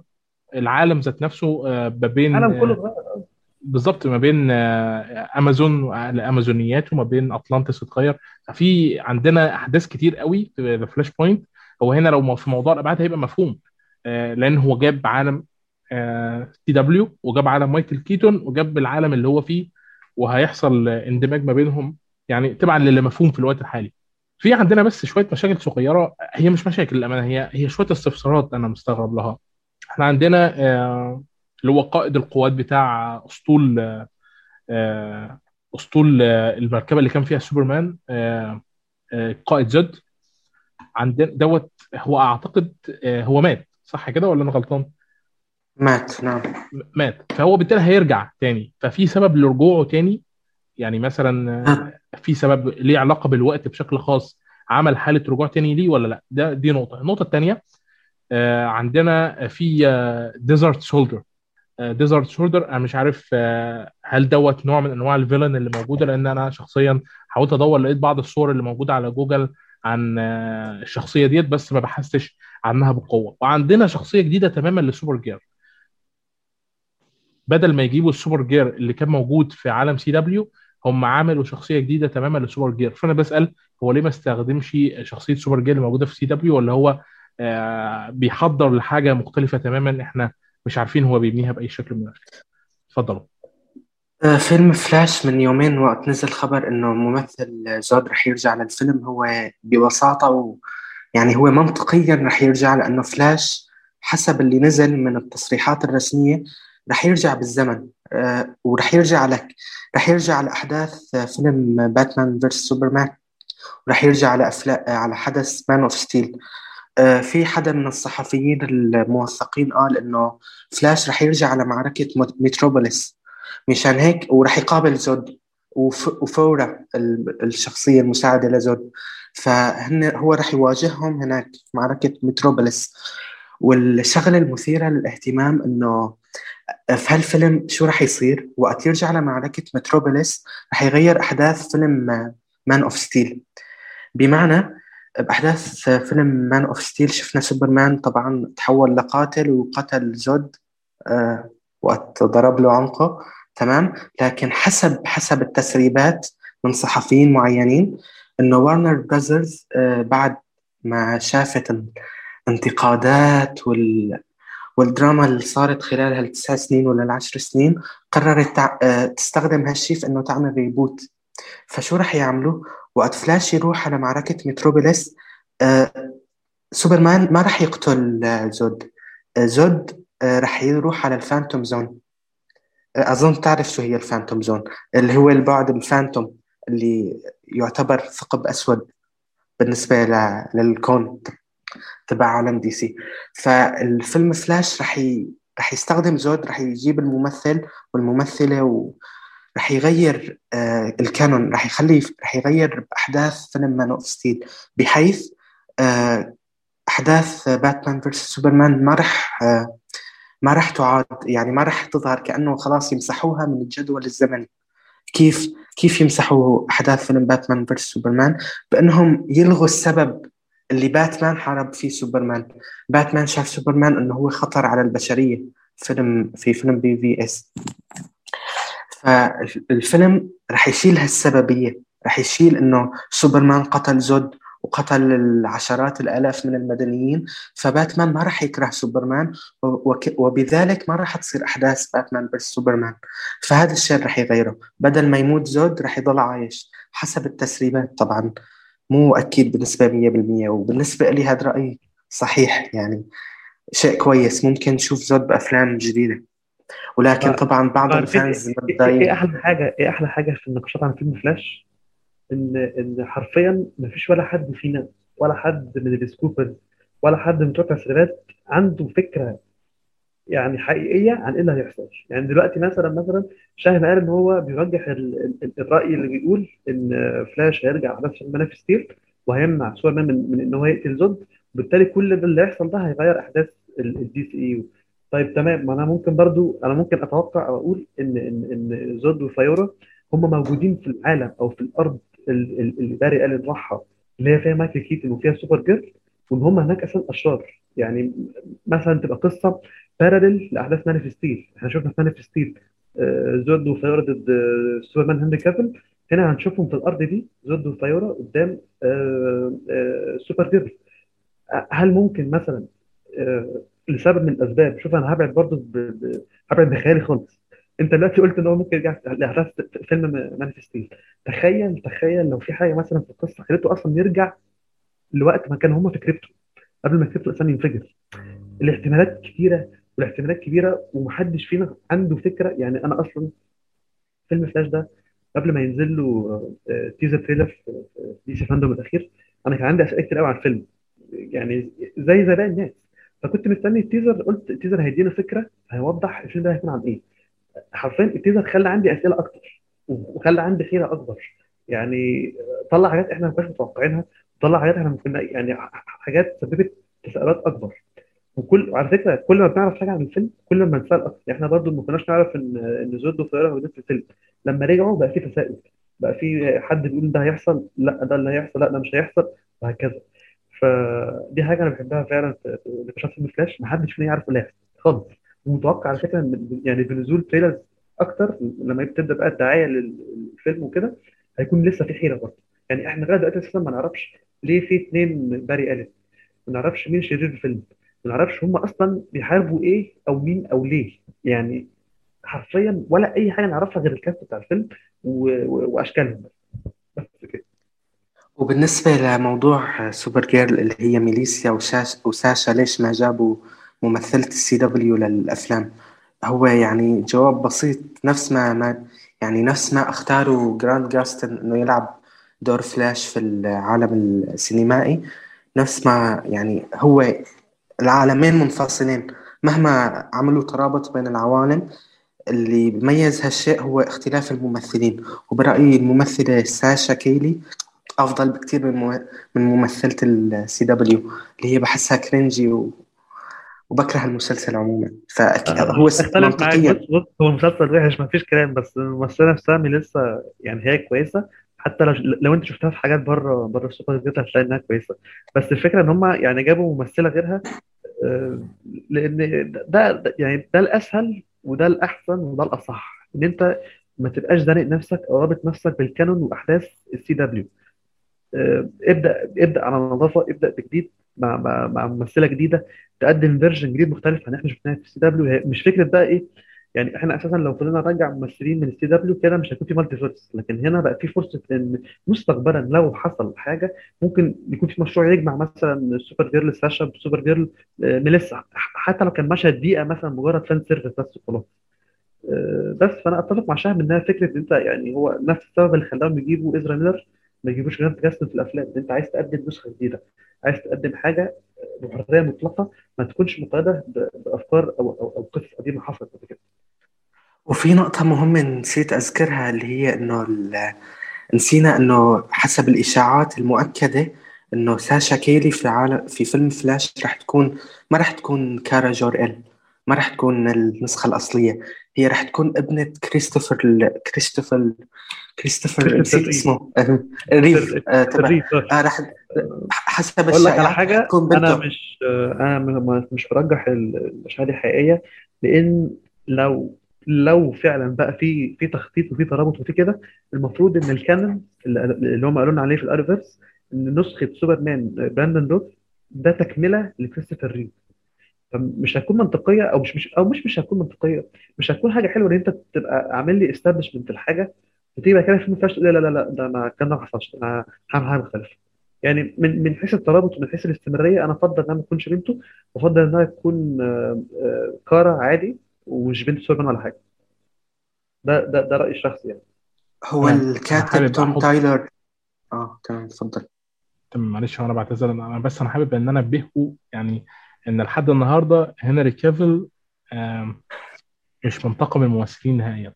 العالم ذات نفسه آه، ما بين العالم كله آه، اتغير بالظبط ما بين آه، أمازون الأمازونيات وما بين أطلانتس اتغير. ففي عندنا أحداث كتير قوي في ذا فلاش بوينت هو هنا لو في موضوع الأبعاد هيبقى مفهوم آه، لأن هو جاب عالم CW وجاب عالم مايكل كيتون وجاب العالم اللي هو فيه وهيحصل آه، اندماج ما بينهم يعني تبعا للي مفهوم في الوقت الحالي. في عندنا بس شوية مشاكل صغيرة هي مش مشاكل للأمانة هي هي شوية استفسارات أنا مستغرب لها. إحنا عندنا آه، اللي هو قائد القوات بتاع أسطول آه، آه، أسطول المركبة اللي كان فيها سوبرمان قائد زد. عندنا دوت هو أعتقد هو مات صح كده ولا أنا غلطان؟ مات نعم. مات. فهو بالتالي هيرجع تاني. ففي سبب لرجوعه تاني يعني مثلا في سبب ليه علاقة بالوقت بشكل خاص عمل حالة رجوع تاني ليه ولا لأ؟ ده دي نقطة. النقطة الثانية عندنا في Desert Soldier Desert Soldier أنا مش عارف آه، هل دوت نوع من أنواع ال villain اللي موجودة؟ لأن أنا شخصيا حاولت أدور لقيت بعض الصور اللي موجودة على جوجل عن آه، الشخصية ديت بس ما بحثتش عنها بقوة. وعندنا شخصية جديدة تماما لسوبر جيرل. بدل ما يجيبوا السوبر جيرل اللي كان موجود في عالم سي دبليو هم عملوا شخصية جديدة تماما لسوبر جيرل. فأنا بسأل هو ليه ما استخدمش شخصية سوبر جيرل اللي موجودة في سي دبليو ولا هو آه، بيحضر لحاجة مختلفة تماما إحنا مش عارفين هو بيبنيها بأي شكل من الأشكال. اتفضلوا. آه، فيلم فلاش من يومين وقت نزل خبر إنه ممثل زود رح يرجع للفيلم. هو ببساطة و يعني هو منطقيا رح يرجع لأنه فلاش حسب اللي نزل من التصريحات الرسمية رح يرجع بالزمن. آه، ورح يرجع لك. رح يرجع لأحداث آه، فيلم باتمان versus سوبرمان ورح يرجع على. على حدث Man of Steel في حدا من الصحفيين الموثقين قال إنه فلاش رح يرجع على معركة مت- متروبوليس. مشان هيك ورح يقابل زود وف... وفايورا ال- الشخصية المساعدة لزود. فهن هو رح يواجههم هناك في معركة متروبوليس. والشغلة المثيرة للاهتمام إنه في هالفيلم شو رح يصير؟ وقت يرجع لمعركة متروبوليس رح يغير أحداث فيلم Man of Steel بمعنى بأحداث فيلم Man of Steel شفنا سوبرمان طبعا تحول لقاتل وقتل زود آه، وقت ضرب له عنقه تمام لكن حسب حسب التسريبات من صحفيين معينين إنه وارنر براذرز بعد ما شافت الانتقادات وال والدراما اللي صارت خلال هالتسع سنين ولا العشر سنين قررت. آه، تستخدم هالشيء في إنه تعمل reboot فشو رح يعملوا؟ وقت فلاش يروح على معركة متروبوليس آه، سوبرمان ما رح يقتل آه، زود. زود رح يروح على ال Phantom Zone. أظن تعرف شو هي ال Phantom Zone اللي هو البعد الفانتوم اللي يعتبر ثقب أسود بالنسبة للكون تبع عالم دي سي. فالفيلم فلاش رح ي... رح يستخدم زود رح يجيب الممثل والممثلة ورح يغير آه ال canon رح يخلي رح يغير أحداث فيلم Man of Steel بحيث آه أحداث باتمان versus سوبرمان ما رح آه ما رح تعاد. يعني ما رح تظهر كأنه خلاص يمسحوها من الجدول الزمني. كيف كيف يمسحوا أحداث فيلم باتمان versus سوبرمان بأنهم يلغوا السبب اللي باتمان حارب فيه سوبرمان باتمان شاف سوبرمان إنه هو خطر على البشرية. فيلم في فيلم BvS فالفيلم رح يشيل هالسببية. رح يشيل إنه سوبرمان قتل زود وقتل العشرات الآلاف من المدنيين فباتمان ما راح يكره سوبرمان وبذلك ما راح تصير أحداث باتمان versus سوبرمان. فهذا الشيء راح يغيره. بدل ما يموت زود راح يضل عايش. حسب التسريبات طبعا. مو أكيد بنسبة 100% وبالنسبة لي هذا رأيي صحيح يعني. شيء كويس. ممكن نشوف زود بأفلام جديدة. ولكن طبعا بعض ال fans إيه-, إيه أحلى حاجة إيه أحلى حاجة في النقاشات عن فيلم فلاش ان إن حرفيا ما فيش ولا حد فينا ولا حد من ال scoopers ولا حد من بتوع التسريبات عنده فكرة يعني حقيقية عن إيه اللي هيحصل. يعني دلوقتي مثلا مثلا شاهد قال إن هو بيرجح ال- ال- الرأي اللي بيقول إن فلاش هيرجع على نفس Man of Steel وهيمنع سوبرمان من, من إن هو يقتل زود وبالتالي كل اللي هيحصل ده هيغير أحداث ال DCEU طيب تمام. ما أنا ممكن برضو أنا ممكن أتوقع أو أقول إن إن إن زود وفايورا هم موجودين في العالم أو في الأرض اللي باري الين راحها اللي هي فيها مايكل كيتن وفيها سوبر جيرل وإن هم هناك أصلا أشرار. يعني مثلا تبقى قصة parallel لأحداث Man of Steel إحنا شفنا في Man of Steel زود وفايورا ضد آه، سوبرمان هنري كافل. هنا هنشوفهم في الأرض دي زود وفايورا قدام آه، آه، سوبر جيرل هل ممكن مثلا لسبب من الأسباب. شوف أنا هبعد برضه هبعد بخيالي خالص. أنت دلوقتي قلت إن هو ممكن يرجع لاحداث فيلم Man تخيل تخيل لو في حاجة مثلا في القصة خليته أصلا يرجع لوقت ما كان هم في كريبتون قبل ما كريبتون أصلا ينفجر. الاحتمالات كتيره والاحتمالات كبيرة ومحدش فينا عنده فكرة. يعني أنا أصلا فيلم فلاش ده قبل ما ينزل له teaser trailer في DC FanDome الأخير أنا كان عندي اسئله كتير قوي على الفيلم. يعني زي باقي الناس فكنت مستني التيزر قلت التيزر هيدينا فكرة هيوضح الفيلم ده هيكون عن إيه. حرفيا التيزر خلى عندي أسئلة أكتر وخلى عندي حيره أكبر. يعني طلع حاجات إحنا ما كناش متوقعينها طلع حاجات إحنا ممكن يعني حاجات سببت تساؤلات أكبر. وكل وعلى فكرة كل ما بنعرف حاجة عن الفيلم كل ما بنتسال أكتر. يعني إحنا برضو ما كناش نعرف إن إن زود وفيرا موجودين في الفيلم لما رجعوا بقى في تساؤل بقى في حد بيقول ده هيحصل لأ ده اللي هيحصل لأ ده مش هيحصل وهكذا. فدي حاجة أنا بحبها فعلا في نقاشات فيلم فلاش. ما حدش فينا يعرف اللي خالص. ومتوقع على فكرة يعني بنزول trailers أكتر لما تبدا بقى الدعاية للفيلم وكده هيكون لسه في حيره برضه. يعني إحنا لغاية دلوقتي أساسا ما نعرفش ليه في اثنين باري الين ما نعرفش مين شرير الفيلم. ما نعرفش هم أصلا بيحاربوا إيه أو مين أو ليه. يعني حرفيا ولا أي حاجة نعرفها غير ال cast بتاع الفيلم. وأشكالهم بس. وبالنسبة لموضوع سوبر جيرل اللي هي ميليسا وساشا ليش ما جابوا ممثلة السي دبليو للأفلام؟ هو يعني جواب بسيط نفس ما, ما يعني نفس ما اختاروا جرانت جاستن إنه يلعب دور فلاش في العالم السينمائي نفس ما يعني هو العالمين منفصلين. مهما عملوا ترابط بين العوالم اللي بيميز هالشيء هو اختلاف الممثلين. وبرأيي الممثلة ساشا كايي أفضل بكتير من من ممثلة السي دبليو اللي هي بحسها cringy و... وبكره المسلسل عموما. فهو أختلف معاك. بص بص هو المسلسل وحش ما فيش كلام بس الممثلة نفسها لسه يعني هي كويسة. حتى لو لو أنت شفتها في حاجات بره بره السوبر هتلاقي إنها كويسة. بس الفكرة إن هم يعني جابوا ممثلة غيرها آه، لأن ده ده- يعني ده الأسهل وده الأحسن وده الأصح. إن أنت ما تبقاش زانق نفسك أو رابط نفسك بال canon وأحداث السي دبليو ابدأ ابدأ على نظافة ابدأ بجديد مع مع ممثلة جديدة تقدم version جديد مختلف عن إحنا شفناه في السي دبليو مش فكرة بقى إيه يعني إحنا أساسا لو فضلنا نرجع ممثلين من السي دبليو كده مش هيكون في multiverse لكن هنا بقى في فرصة إن مستقبلا لو حصل حاجة ممكن يكون في مشروع يجمع مثلا سوبر جيرل ساشا بسوبر جيرل آه، ميليسا حتى لو كان مشهد دقيقة مثلا مجرد fan service بس وخلاص. آه، بس. فأنا أتفق مع شاهد إنها فكرة إن أنت يعني هو نفس السبب اللي خلاهم يجيبوا ازرا ميلر ما يجيبوش جرانت جاستن في الأفلام. ان أنت عايز تقدم نسخة جديدة عايز تقدم حاجة بحريه مطلقة ما تكونش مقيدة بأفكار أو أو أو قصص قديمة حصلت قبل كده. وفي نقطة مهمة نسيت أذكرها اللي هي إنه نسينا إنه حسب الإشاعات المؤكدة إنه ساشا كايي في عالم في فيلم فلاش رح تكون ما رح تكون كارا زور إل ما رح تكون النسخة الأصلية هي رح تكون ابنة كريستوفر ال- كريستوفر كريستوفر كريستوفر نسيت ريف. اسمه. ريف آه، تبع الريف. آه رح حسب أقول لك على حاجة أنا مش أنا م- م- مش برجح المشاهد الحقيقيه لأن لو لو فعلا بقى في في تخطيط وفي ترابط وفي كده المفروض إن ال canon اللي هم قالوا لنا عليه في الأروفيرس إن نسخة سوبرمان براندون روث ده تكملة لكريستوفر ريف. فمش هتكون منطقية أو مش مش أو مش مش هتكون منطقية. مش هتكون حاجة حلوة إن أنت تبقى عامل لي establishment الحاجة وتيجي بعد كده في فلاش تقول لا لا لا ده ما الكلام ده ما حصلش أنا هعمل حاجة مختلفة. يعني من من حيث الترابط ومن حيث الاستمرارية أنا أفضل انها ما تكونش بنته وأفضل انها تكون آه، آه، كارا عادي ومش بنت سوبرمان ولا حاجة. ده ده ده رأيي الشخصي يعني. هو تمام. أنا الكاتب حابب توم أحط- تايلر آه تمام تفضل تمام معلش هو أنا بعتذر أنا بس أنا حابب إن أنا انبهكم يعني إن لحد النهارده هنري كافيل آم، مش من طاقم الممثلين نهائيا.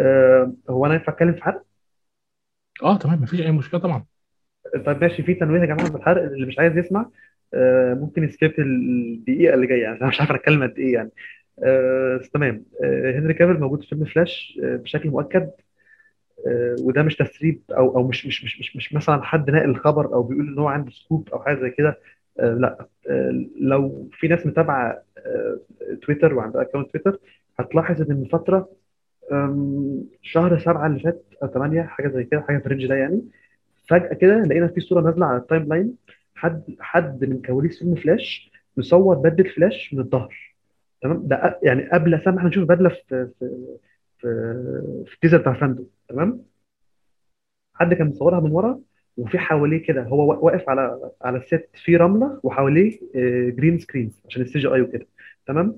آه، هو أنا ينفع أتكلم في حد؟ آه تمام مفيش أي مشكلة طبعا. طيب ماشي في تنويه يا جماعة بالحرق اللي مش عايز يسمع آه، ممكن ي skip الدقيقة اللي جاية يعني أنا مش عارف أتكلم قد إيه يعني. آه، بس تمام. آه، هنري كافيل موجود في فيلم فلاش آه، بشكل مؤكد. آه، وده مش تسريب أو أو مش مش مش مش, مش مثلا حد ناقل الخبر أو بيقول إن هو عنده scoop أو حاجة زي كده. لا آه، لو في ناس متابعة آه، تويتر وعندها account تويتر هتلاحظ إن من فترة شهر سبعة اللي فات أو ثمانية حاجة زي كده حاجة في ال range ده يعني فجأة كده لقينا في صورة نازلة على ال timeline حد حد من كواليس فيلم فلاش مصور بدلة فلاش من الظهر. تمام؟ ده يعني قبل سامع إحنا نشوف بدلة في في في, في ال teaser بتاع فاندوم تمام؟ حد كان مصورها من ورا وفي حواليه كده هو وا- واقف على على ال set في رملة وحواليه green screens عشان ال CGI وكده. تمام؟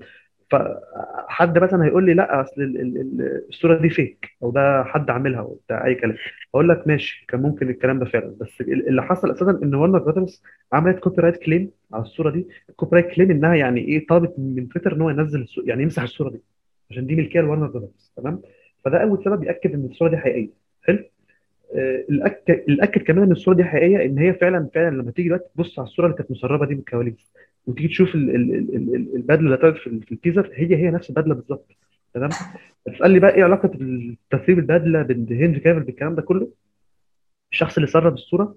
فحد مثلا هيقول لي لا أصل ال- ال- ال- الصورة دي fake أو ده حد عاملها وبتاع أي كلام. أقول لك ماشي كان ممكن الكلام ده فعلا. بس ال- اللي حصل أساسا إن ورنر براذرز عملت copyright claim على الصورة دي. ال copyright claim إنها يعني إيه طلبت من تويتر إن هو ينزل يعني يمسح الصورة دي عشان دي ملكية لورنر براذرز تمام؟ فده أول سبب يأكد إن الصورة دي حقيقية. حلو؟ آه، الاكد الأكد كمان إن الصورة دي حقيقية إن هي فعلا فعلا لما تيجي دلوقتي تبص على الصورة اللي كانت مسربه دي من الكواليس وتيجي تشوف ال- ال- ال- ال- ال- البدلة اللي طلعت في ال- في ال teaser هي هي نفس البدلة بالظبط. تمام؟ تسال لي بقى إيه علاقة تسريب البدلة بين هنري كافيل بالكلام ده كله؟ الشخص اللي سرب الصورة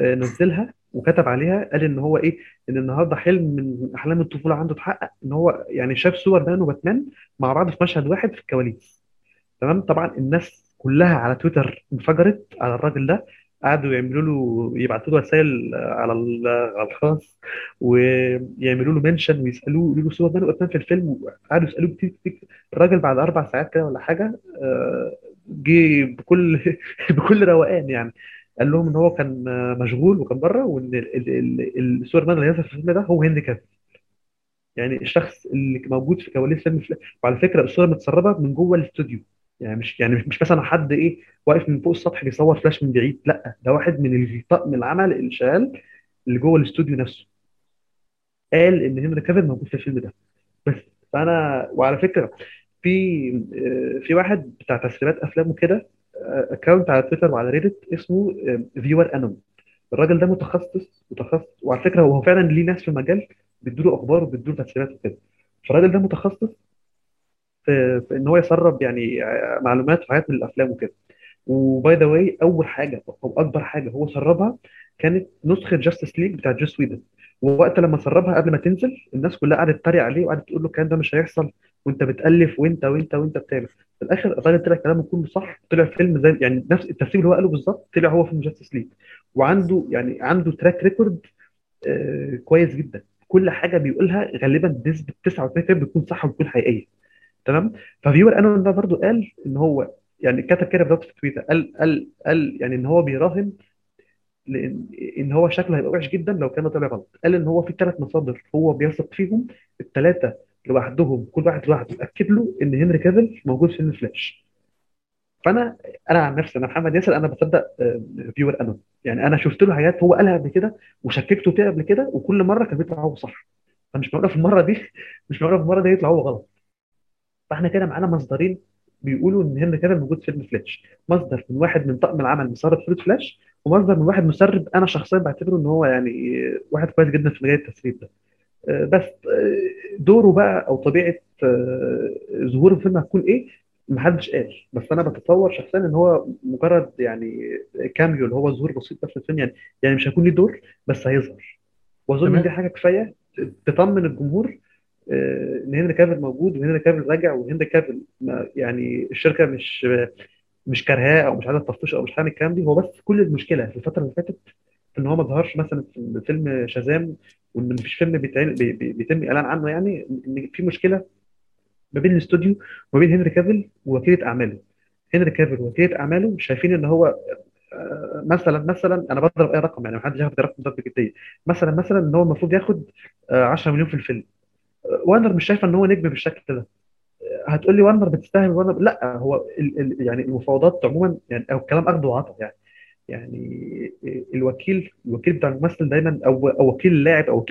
آه، نزلها وكتب عليها قال إن هو إيه إن النهارده حلم من أحلام الطفولة عنده اتحقق إن هو يعني شاف سوبر مان وباتمان مع بعض في مشهد واحد في الكواليس. تمام؟ طبعا الناس كلها على تويتر انفجرت على الراجل ده. قعدوا يعملوا له يبعتوا له رسائل على على الخاص ويعملوا له mention ويسألوه يقولوا له سوبر مان وباتمان في الفيلم. وقعدوا يسألوه كتير كتير. الراجل بعد أربع ساعات كده ولا حاجة آه، جه بكل بكل روقان يعني. قال لهم إن هو كان مشغول وكان بره وإن ال- ال- ال- السوبر مان اللي هيظهر في الفيلم ده هو هنري كافيل. يعني الشخص اللي موجود في كواليس فيلم فلاش وعلى فكرة الصورة متسربة من جوه الاستوديو. يعني مش يعني مش مثلا حد إيه واقف من فوق السطح بيصور فلاش من بعيد لأ ده واحد من الطاقم العمل اللي شغال اللي جوه الاستوديو نفسه. قال إن هنري كافيل موجود في الفيلم ده. بس فأنا وعلى فكرة في آه، في واحد بتاع تسريبات أفلام وكده account على تويتر وعلى Reddit اسمه ViewerAnon الراجل ده متخصص متخصص وعلى فكرة هو فعلا ليه ناس في المجال بيدوا له أخبار وبيدوا له تسريبات وكده. فالراجل ده متخصص في, في إن هو يسرب يعني آه، معلومات وحاجات من الأفلام وكده. و by the way أول حاجة أو أكبر حاجة هو سربها كانت نسخة Justice League بتاعت Joss Whedon ووقت لما سربها قبل ما تنزل الناس كلها قعدت تتريق عليه وقعدت تقول له الكلام ده مش هيحصل وأنت بتألف وأنت وأنت وأنت بتعمل. في الآخر الراجل طلع كلامه كله صح طلع فيلم زي يعني نفس التفسير اللي هو قاله بالظبط طلع هو فيلم Justice League وعنده يعني عنده track record آه كويس جدا. كل حاجة بيقولها غالبا بنسبه 99% بتكون صح وبتكون حقيقية. تمام؟ ف ViewerAnon ده برضو قال إن هو يعني كتب كده بالظبط في تويتر قال قال قال يعني إن هو بيراهن لإن إن هو شكله هيبقى وحش جدا لو كان طلع غلط. قال إن هو في ثلاث مصادر هو بيثق فيهم الثلاثه لوحدهم كل واحد لوحده أكد له إن هنري كافيل موجود في فيلم فلاش. فأنا أنا عن نفسي أنا محمد ياسر أنا بصدق ViewerAnon. يعني أنا شفت له حاجات هو قالها قبل كده وشككته فيها قبل كده وكل مرة كان بيطلع هو صح. فمش معقولة في المرة دي مش معقولة في المرة دي يطلع هو غلط. فاحنا كده معانا مصدرين بيقولوا إن هنري كافيل موجود في فيلم فلاش مصدر من واحد من طاقم العمل مسرب صوره فلاش ومصدر من واحد مسرب أنا شخصيا بعتبره إن هو يعني واحد كويس جدا في مجال التسريب ده. بس دوره بقى أو طبيعة ظهور الفيلم هتكون إيه؟ محدش قال. بس أنا بتصور شخصيا إن هو مجرد يعني cameo اللي هو ظهور بسيط بس في الفيلم يعني يعني مش هيكون ليه دور بس هيظهر. وأظن ان دي حاجة كفاية تطمن الجمهور إن هنري كافيل موجود وهنري كافيل راجع وهنري كافيل يعني الشركة مش مش كارهاه أو مش عايزة تطفشه أو مش عامل الكلام دي هو بس كل المشكلة في الفترة اللي فاتت إن هو ما ظهرش مثلا في فيلم شازام وإن مفيش فيلم بيتعمل بي بي بيتم إعلان عنه يعني إن في مشكلة ما بين الاستوديو وما بين هنري كافيل ووكيلة أعماله. هنري كافيل ووكيلة أعماله شايفين إن هو مثلا مثلا أنا بضرب أي رقم يعني ما حدش ياخد الرقم ده بجدية. مثلا مثلا إن هو المفروض ياخد 10 مليون في الفيلم. وارنر مش شايفة إن هو نجم بالشكل ده. هتقول لي وارنر بتستاهل وارنر لأ هو ال ال يعني المفاوضات عموما يعني أو الكلام أخد وعطا يعني. يعني الوكيل الوكيل بتاع الممثل دايما أو أو وكيل اللاعب أو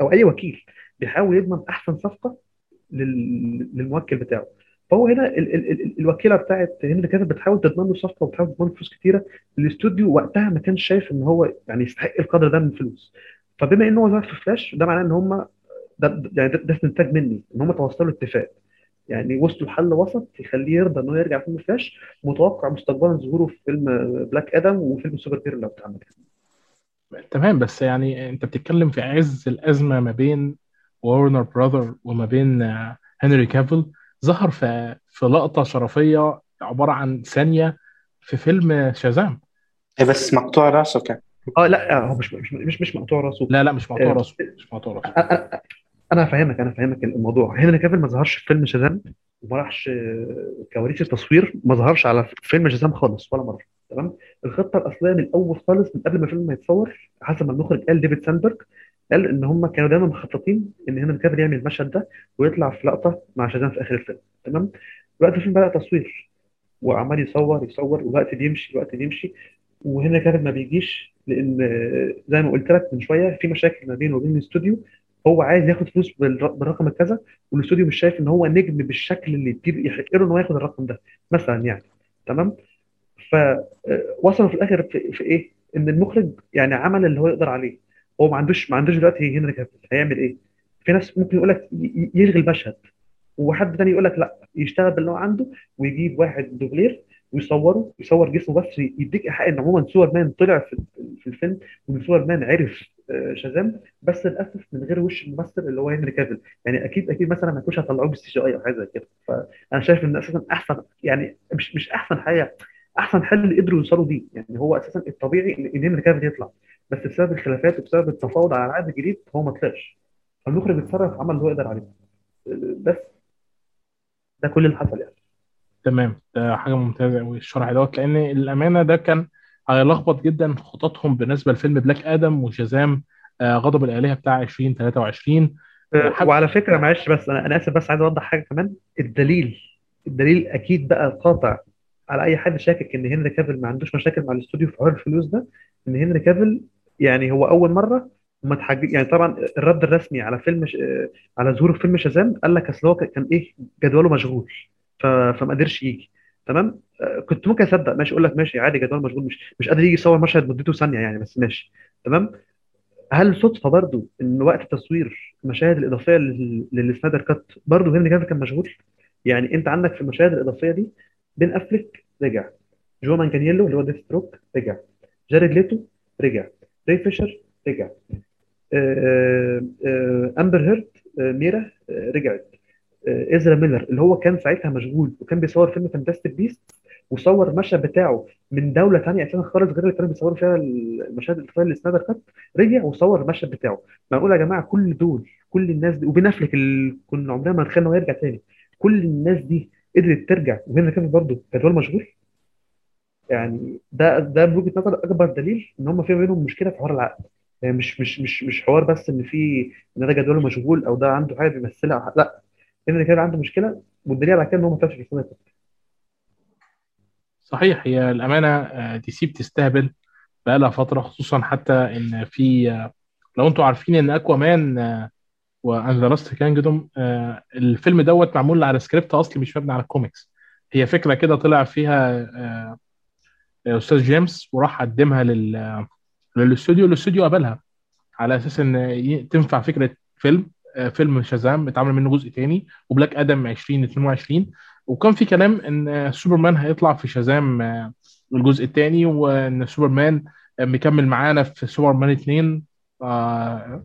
أو أي وكيل بيحاول يضمن أحسن صفقة للموكل بتاعه. فهو هنا ال ال ال الوكيلة بتاعت هنري كافيل بتحاول تضمن له صفقة وبتحاول تضمن له فلوس كتيرة. الاستوديو وقتها ما كانش شايف إن هو يعني يستحق القدر ده من الفلوس فبما إن هو في فلاش ده معناه إن هم ده يعني ده, ده استنتاج مني إن هم توصلوا اتفاق. يعني وصلوا لحل وسط يخليه يرضى إن هو يرجع فيلم فلاش متوقع مستقبلا ظهوره في فيلم بلاك آدم وفيلم superhero لو اتعمل. تمام بس يعني أنت بتتكلم في عز الأزمة ما بين وارنر براذر وما بين هنري كافيل ظهر في في لقطة شرفية عبارة عن ثانية في فيلم شازام بس مقطوع راسه كان. آه لا هو مش مش مش, مش مقطوع راسه. لا لا مش مقطوع راسه مش مقطوع راسه. أنا هفهمك أنا هفهمك الموضوع. هنري كافيل ما ظهرش في فيلم شازام وما راحش كواليس التصوير ما ظهرش على فيلم شازام خالص ولا مرة. تمام؟ الخطة الأصلية من الأول خالص من قبل ما الفيلم ما يتصور حسب ما المخرج قال ديفيد ساندبرج قال إن هم كانوا دايما مخططين إن هنري كافيل يعمل المشهد ده ويطلع في لقطة مع شازام في آخر الفيلم. تمام؟ وقت الفيلم بدأ تصوير وعمال يصور يصور والوقت بيمشي الوقت بيمشي وهنري كافيل ما بيجيش لأن زي ما قلت لك من شوية في مشاكل ما بينه وبين الاستوديو هو عايز ياخد فلوس بالرقم الكذا والاستوديو مش شايف إن هو نجم بالشكل اللي يحق له إن هو ياخد الرقم ده مثلا يعني تمام فوصلوا في الآخر في, في إيه؟ إن المخرج يعني عمل اللي هو يقدر عليه هو ما عندوش ما عندوش دلوقتي هنري كافيل هيعمل إيه؟ في ناس ممكن يقول لك يلغي المشهد وحد تاني يقول لك لا يشتغل باللي هو عنده ويجيب واحد دوبلير ويصوره يصور جسمه بس يديك إيحاء إن عموما سوبر مان طلع في في الفيلم وان سوبر مان عرف شازام بس للأسف من غير وش الممثل اللي هو هنري كافيل. يعني أكيد أكيد مثلا ما يكونش هيطلعوه بال CGI أو حاجة زي كده. فأنا شايف إن أساسا احسن يعني مش مش أحسن حاجة أحسن حل قدروا يوصلوا بيه. يعني هو أساسا الطبيعي ان هنري كافيل يطلع. بس بسبب الخلافات وبسبب التفاوض على العقد الجديد هو ما طلعش. فالمخرج اتصرف عمل اللي هو يقدر عليه. بس ده كل اللي حصل يعني. تمام. ده حاجة ممتازة قوي الشرح دوت لأن الأمانة ده كان هيلخبط جدا خططهم بالنسبة لفيلم بلاك آدم وشازام آه غضب الآلهة بتاع 2023 حب... وعلى فكرة معلش بس أنا أنا آسف بس عايز أوضح حاجة كمان. الدليل الدليل أكيد بقى القاطع على أي حد شاكك إن هنري كافيل ما عندوش مشاكل مع الاستوديو في حوار الفلوس ده إن هنري كافيل يعني هو أول مرة ما يعني طبعا الرد الرسمي على فيلم ش... على ظهور فيلم شازام قال لك أصل هو كان إيه جدوله مشغول ف... فما قدرش يجي. تمام؟ كنت ممكن أصدق. ماشي أقول لك ماشي عادي جدول مشغول مش مش قادر يجي يصور مشهد مدته ثانية يعني بس ماشي. تمام؟ هل صدفة برضو إن وقت تصوير المشاهد الإضافية لل Snyder Cut برضو هنري كان مشغول؟ يعني أنت عندك في المشاهد الإضافية دي بين افلك رجع. جو مانجانيلو اللي هو Deathstroke رجع. جاريد ليتو رجع. ري فيشر رجع. آه، آه، أمبر هيرد آه، ميرا آه، رجعت. آه، إزرا ميلر اللي هو كان ساعتها مشغول وكان بيصور فيلم Fantastic Beasts وصور المشهد بتاعه من دولة ثانية أساسا خالص غير اللي كانوا بيصوروا فيها المشاهد الإضافية لل Snyder Cut رجع وصور المشهد بتاعه. معقول يا جماعة كل دول كل الناس دي وبين افلك اللي كنا عمرنا ما نتخيل إنه يرجع تاني كل الناس دي قدرت ترجع وهنا كيفن برضه كان هو المشغول يعني ده ده من وجهة نظر أكبر دليل إن هم في بينهم مشكلة في حوار العقد يعني مش مش مش مش حوار بس إن في إن ده جدول مشغول أو ده عنده حاجة بيمثلها لا. ان كان عنده مشكلة والدليل على كده إن هو ما طلعش في السنة صحيح هي الأمانة آه، دي سي بتستهبل بقالها فترة خصوصا حتى إن في آه، لو أنتوا عارفين إن Aquaman and the Lost Kingdom الفيلم دوت معمول على سكريبت أصلي مش مبني على الكوميكس هي فكرة كده طلع فيها آه، أستاذ جيمس وان راح قدمها لل للاستوديو الاستوديو قبلها على أساس إن تنفع فكرة فيلم. آه، فيلم Shazam اتعمل منه جزء تاني و Black Adam 2022 وكان في كلام إن آه، سوبرمان هيطلع في Shazam آه، الجزء التاني وإن سوبرمان آه، مكمل معانا في سوبرمان 2 آه،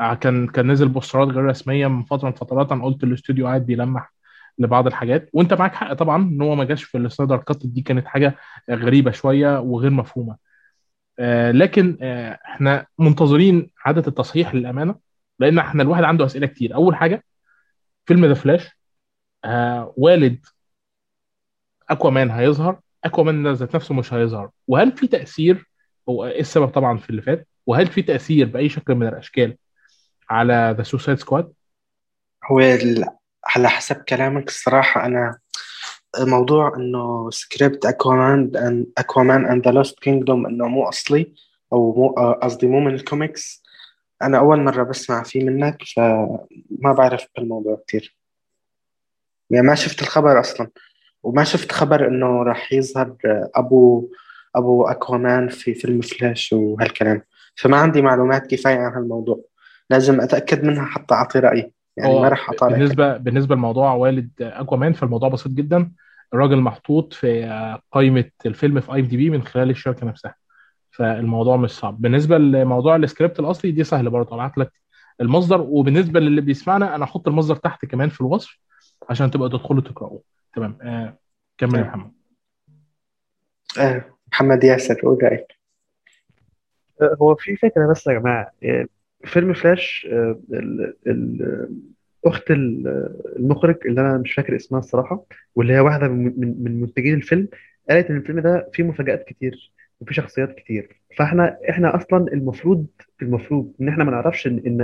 آه، كان كان نزل بوسترات غير رسمية من فترة من فترات أنا قلت الاستوديو قاعد بيلمح لبعض الحاجات. وأنت معاك حق طبعا إن هو ما جاش في ال Snyder Cut دي كانت حاجة غريبة شوية وغير مفهومة. آه، لكن آه، إحنا منتظرين عاده التصحيح للأمانة. لأن إحنا الواحد عنده أسئلة كتير. أول حاجة فيلم The Flash آه، والد Aquaman هيظهر Aquaman ذات نفسه مش هيظهر. وهل في تأثير؟ هو إيه السبب طبعا في اللي فات؟ وهل في تأثير بأي شكل من الأشكال على The Suicide Squad هو على حسب كلامك الصراحة أنا موضوع إنه script Aquaman Aquaman and the Lost Kingdom إنه مو أصلي أو مو آه، قصدي مو من الكوميكس أنا أول مرة بسمع فيه منك فما بعرف بالموضوع كتير. يعني ما شفت الخبر أصلا. وما شفت خبر إنه راح يظهر أبو أبو Aquaman في فيلم فلاش وهالكلام. فما عندي معلومات كفاية عن هالموضوع. لازم أتأكد منها حتى أعطي رأيي. يعني ما راح أطالع بالنسبة بالنسبة لموضوع والد Aquaman فالموضوع بسيط جدا. الراجل محطوط في قائمة الفيلم في IMDb من خلال الشركة نفسها. فالموضوع مش صعب. بالنسبة لموضوع السكريبت الأصلي دي سهل برضه ابعت لك المصدر. وبالنسبة للي بيسمعنا أنا أحط المصدر تحت كمان في الوصف عشان تبقى تدخلوا تقرأوه. تمام. آه كمل يا آه. محمد. آه محمد ياسر قول رأيك. هو في فكرة بس يا جماعة. آه، فيلم فلاش آه، ال- ال- أخت ال- المخرج اللي أنا مش فاكر اسمها الصراحة واللي هي واحدة من من من منتجين الفيلم قالت إن الفيلم ده فيه مفاجآت كتير. وفيه شخصيات كتير. فإحنا إحنا أصلا المفروض المفروض إن إحنا ما نعرفش إن إن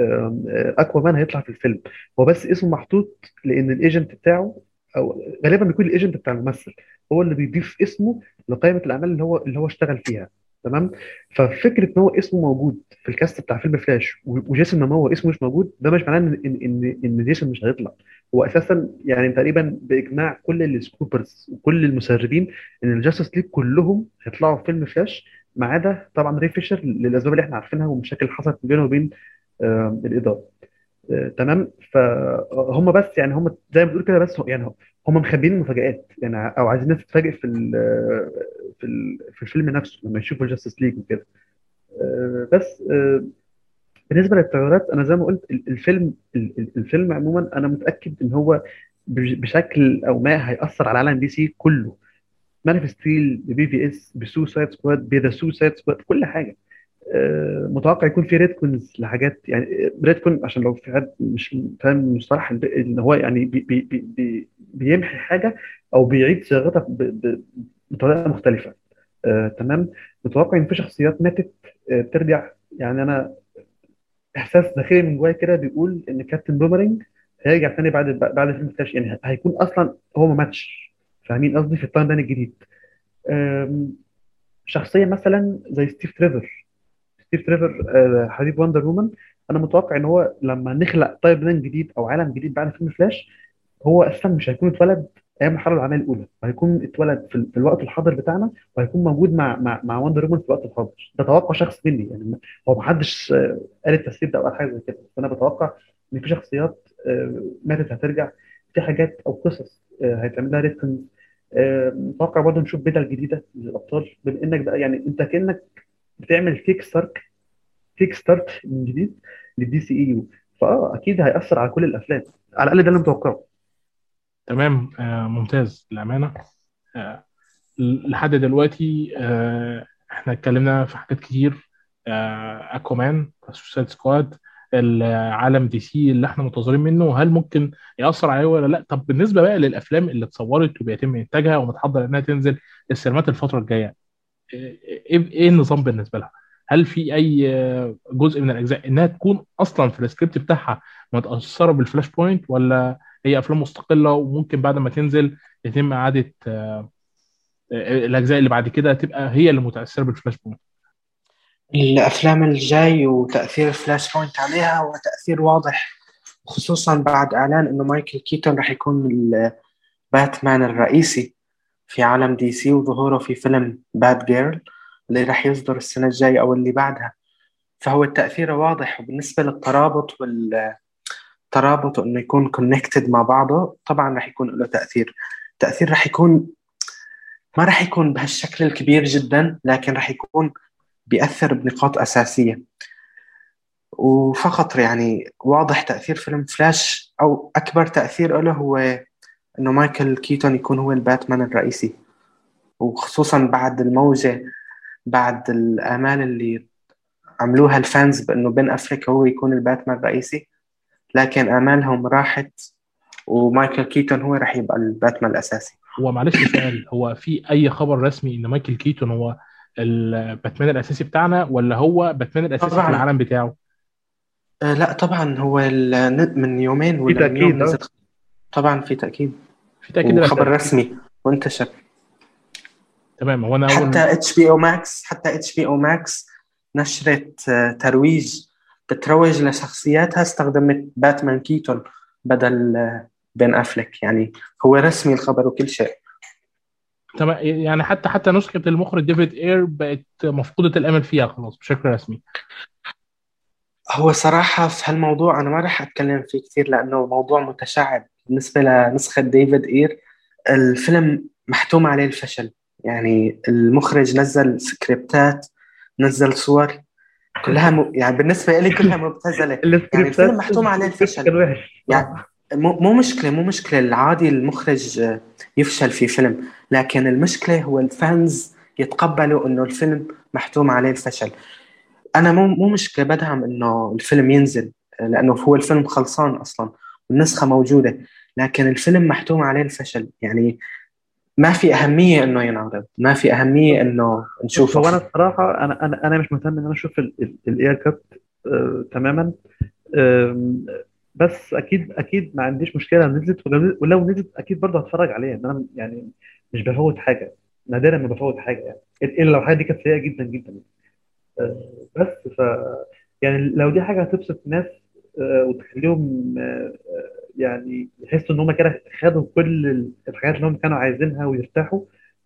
آم، آه، Aquaman هيطلع في الفيلم. هو بس اسمه محطوط لأن ال agent بتاعه أو غالبا بيكون ال agent بتاع الممثل. هو اللي بيضيف اسمه لقائمة الأعمال اللي هو اللي هو اشتغل فيها. تمام؟ ففكرة إن هو اسمه موجود في ال cast بتاع فيلم فلاش وجيسون ماموا اسمه مش موجود ده مش معناه ان ان ان جيسون مش هيطلع. هو أساسا يعني تقريبا بإجماع كل ال scoopers وكل المسربين إن ال Justice League كلهم هيطلعوا في فيلم فلاش ما عدا طبعا ري فيشر للأسباب اللي إحنا عارفينها والمشاكل اللي حصلت بينه وبين آه، الإدارة. آه، تمام؟ فهم بس يعني هم زي ما بتقول كده بس يعني هم مخبيين مفاجآت يعني أو عايزين الناس تتفاجئ في ال في ال في الفيلم نفسه لما يشوفوا ال Justice League وكده. آه، بس آه، بالنسبة للتغيرات أنا زي ما قلت ال- الفيلم ال- ال- الفيلم عموما أنا متأكد إن هو بش- بشكل أو ما هيأثر على عالم DC كله. Man of Steel ب BvS ب Suicide Squad ب The Suicide Squad كل حاجة. آه، متوقع يكون في retcons لحاجات يعني retcon عشان لو في حد مش فاهم المصطلح إن هو يعني بي بي بي بي بيمحي حاجة أو بيعيد صياغتها بطريقة مختلفة. آه، تمام؟ متوقع إن في شخصيات ماتت آه، بترجع يعني أنا إحساس داخلي من جوايا كده بيقول إن Captain Boomerang هيرجع تاني بعد بعد فيلم فلاش يعني هيكون أصلا هو ما ماتش. فاهمين قصدي؟ في ال timeline الجديد شخصية مثلا زي ستيف تريفر. ستيف تريفر آه، حبيب Wonder Woman أنا متوقع إن هو لما نخلق timeline جديد أو عالم جديد بعد فيلم فلاش هو أساسا مش هيكون اتولد أيام الحرب العالمية الأولى. وهيكون اتولد في, ال- في الوقت الحاضر بتاعنا وهيكون موجود مع مع مع Wonder Woman في الوقت الحاضر. ده توقع شخصي مني يعني هو ما حدش آه، قال التفسير ده أو قال حاجة زي كده. فانا بتوقع إن في شخصيات آه، ماتت هترجع. في حاجات أو قصص هيتعمل لها retcons آه، متوقع برضه نشوف بدل جديدة للأبطال. بما إنك بقى يعني أنت كأنك بتعمل kick start kick start من جديد لل DCEU فآه أكيد هيأثر على كل الأفلام. على الأقل ده اللي متوقعه. تمام. آه ممتاز للأمانة. آه لحد دلوقتي آه إحنا اتكلمنا في حاجات كتير. آه Aquaman Suicide Squad العالم DC اللي إحنا منتظرين منه. هل ممكن يأثر عليه ولا لأ؟ طب بالنسبة بقى للأفلام اللي اتصورت وبيتم إنتاجها ومتحضر إنها تنزل السينمات الفترة الجاية إيه إيه النظام بالنسبة لها؟ هل في أي جزء من الأجزاء إنها تكون أصلا في السكريبت بتاعها متأثرة بال Flashpoint ولا هي أفلام مستقلة وممكن بعد ما تنزل يتم إعادة آه، الأجزاء اللي بعد كده تبقى هي اللي متأثرة بال Flashpoint؟ الأفلام الجاي وتأثير Flashpoint عليها هو تأثير واضح خصوصا بعد إعلان إنه مايكل كيتون رح يكون الباتمان الرئيسي. في عالم DC وظهوره في فيلم Batgirl اللي رح يصدر السنة الجاية أو اللي بعدها. فهو التأثير واضح وبالنسبة للترابط والترابط إنه يكون connected مع بعضه. طبعا رح يكون له تأثير. التأثير رح يكون ما رح يكون بهالشكل الكبير جدا لكن رح يكون بيأثر بنقاط أساسية. وفقط يعني واضح تأثير فيلم فلاش أو أكبر تأثير له هو إنه مايكل كيتون يكون هو الباتمان الرئيسي. وخصوصا بعد الموجة بعد الآمال اللي عملوها ال fans بإنه بين أفليك هو يكون الباتمان الرئيسي. لكن آمالهم راحت ومايكل كيتون هو راح يبقى الباتمان الأساسي. هو معلش سؤال هو في أي خبر رسمي إن مايكل كيتون هو الباتمان الأساسي بتاعنا ولا هو باتمان الأساسي في طبعا. العالم بتاعه؟ آه لا طبعا هو من يومين في ولا من يوم نزل طبعا في تأكيد. في تأكيد تاكيد رسمي وانتشر تمام هو أنا حتى إتش بي أو ماكس حتى إتش بي أو ماكس نشرت آه، ترويج بتروج لشخصياتها استخدمت باتمان كيتون بدل آه، بين أفلك. يعني هو رسمي الخبر وكل شيء. تمام يعني حتى حتى نسخة المخرج ديفيد إير بقت مفقودة الأمل فيها خلاص بشكل رسمي. هو صراحة في هالموضوع أنا ما راح أتكلم فيه كثير لأنه موضوع متشعب. بالنسبة لنسخة ديفيد إير الفيلم محتوم عليه الفشل. يعني المخرج نزل سكريبتات نزل صور كلها م... يعني بالنسبة لي كلها مبتذلة. يعني الفيلم محتوم عليه الفشل. يعني مو مو مشكلة مو مشكلة العادي المخرج يفشل في فيلم. لكن المشكلة هو ال fans يتقبلوا إنه الفيلم محتوم عليه الفشل. أنا مو مو مشكلة بدعم إنه الفيلم ينزل لأنه هو الفيلم خلصان أصلا. والنسخة موجودة لكن الفيلم محتوم عليه الفشل. يعني ما في أهمية إنه ينعرض ما في أهمية إنه بص هو نشوفه أنا الصراحه أنا أنا أنا مش مهتم إن أنا أشوف الاير كات آه تماما. بس أكيد أكيد ما عنديش مشكلة. نزلت ولو نزلت أكيد برضه هتفرج عليها. إن أنا يعني مش بفوت حاجة. نادرا ما بفوت حاجة يعني. الا لو حاجة دي كانت سيئة جدا جدا. آه، بس ف يعني لو دي حاجة هتبسط آه، وتخليهم آه، آه، يعني يحسوا إن هم كده خدوا كل الحاجات اللي هم كانوا عايزينها ويرتاحوا.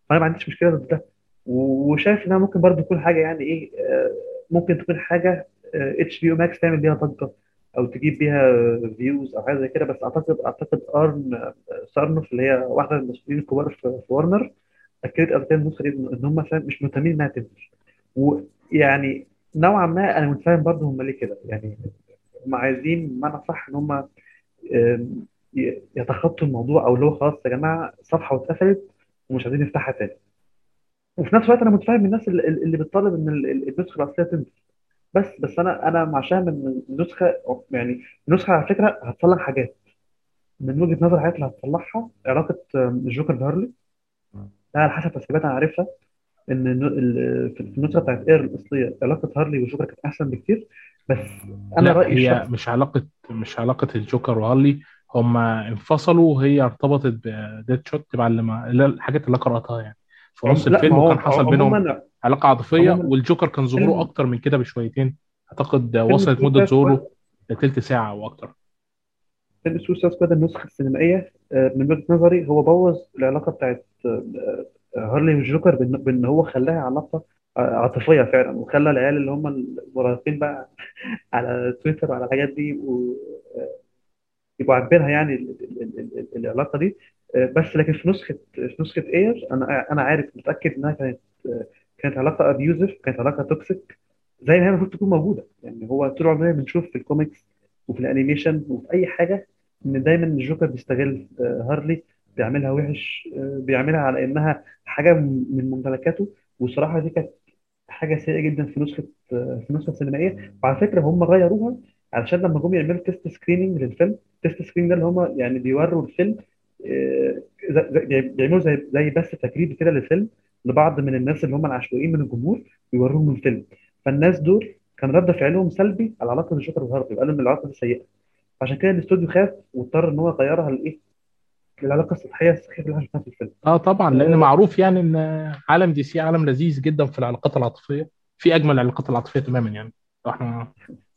فأنا ما عنديش مشكلة ضد ده وشايف إنها ممكن برضه تكون حاجة يعني إيه آه، ممكن تكون حاجة HBO Max تعمل بيها ضجة أو تجيب بيها views أو حاجة زي كده. بس أعتقد أعتقد آن سارنوف اللي هي واحدة من المسؤولين الكبار في وارنر أكدت قبل كده ان هم مش مهتمين إنها تنزل. ويعني نوعا ما أنا متفاهم برضه هم ليه كده. يعني هم عايزين بمعنى صح إن هم يتخطوا الموضوع أو اللي هو خلاص يا جماعة صفحة واتقفلت ومش عايزين نفتحها تاني. وفي نفس الوقت أنا متفاهم الناس اللي, بتطالب إن ال- ال- النسخة الأصلية تنزل. بس بس أنا أنا مع شايف إن النسخة يعني النسخة على فكرة هتصلح حاجات. من وجهة نظر الحاجات اللي هتصلحها علاقة الجوكر بهارلي. ده على حسب تسريبات أنا عارفها إن في النسخة بتاعت اير الأصلية علاقة هارلي والجوكر كانت أحسن بكتير. بس أنا لا رأيي هي مش علاقة مش علاقة الجوكر وهارلي هما انفصلوا وهي ارتبطت ب Deadshot تبع اللي ما- اللي هي الحاجات اللي أنا قرأتها يعني. في نص الفيلم وكان حصل بينهم عاطفية عموما والجوكر كان ظهوره أكتر من كده بشويتين. فيلم Suicide Squad ظهوره لتلت ساعة أو أكتر. فيلم Suicide Squad النسخة السينمائية. آه، من وجهة نظري هو بوظ العلاقة بتاعت آه، آه، هارلي والجوكر بإن هو خلاها علاقة عاطفية فعلا. وخلى العيال اللي هم المراهقين بقى على تويتر وعلى الحاجات دي آه، يبقوا عاجبينها يعني ال- ال- ال- ال- العلاقة دي. آه، بس لكن في نسخة في نسخة اير أنا أنا عارف متأكد إنها كانت آه، كانت علاقة abusive كانت علاقة toxic زي ما هي المفروض تكون موجودة. يعني هو طول عمرنا بنشوف في الكوميكس وفي ال animation وفي أي حاجة إن دايما الجوكر بيستغل آه، هارلي بيعاملها وحش آه، بيعاملها على إنها حاجة من ممتلكاته. والصراحه دي كانت حاجة سيئة جدا في نسخة في النسخه السينمائيه وعلى فكرة هم غيروها علشان لما جم يعملوا test screening للفيلم test screening ده اللي هم يعني بيوروا الفيلم آه، بيعملوا زي زي بس تجريبي كده للفيلم لبعض من الناس اللي هم العشوائيين من الجمهور ويوروهم الفيلم. فالناس دول كان رد فعلهم سلبي على علاقة الجوكر وهارلي قالوا إن العلاقة دي سيئة. عشان كده الاستوديو خاف واضطر إن هو يغيرها لإيه؟ للعلاقه السطحيه السخيفه اللي إحنا في الفيلم. آه طبعا لأن آه، معروف يعني إن عالم دي سي عالم لذيذ جدا في العلاقات العاطفية في أجمل العلاقات العاطفية تماما يعني. إحنا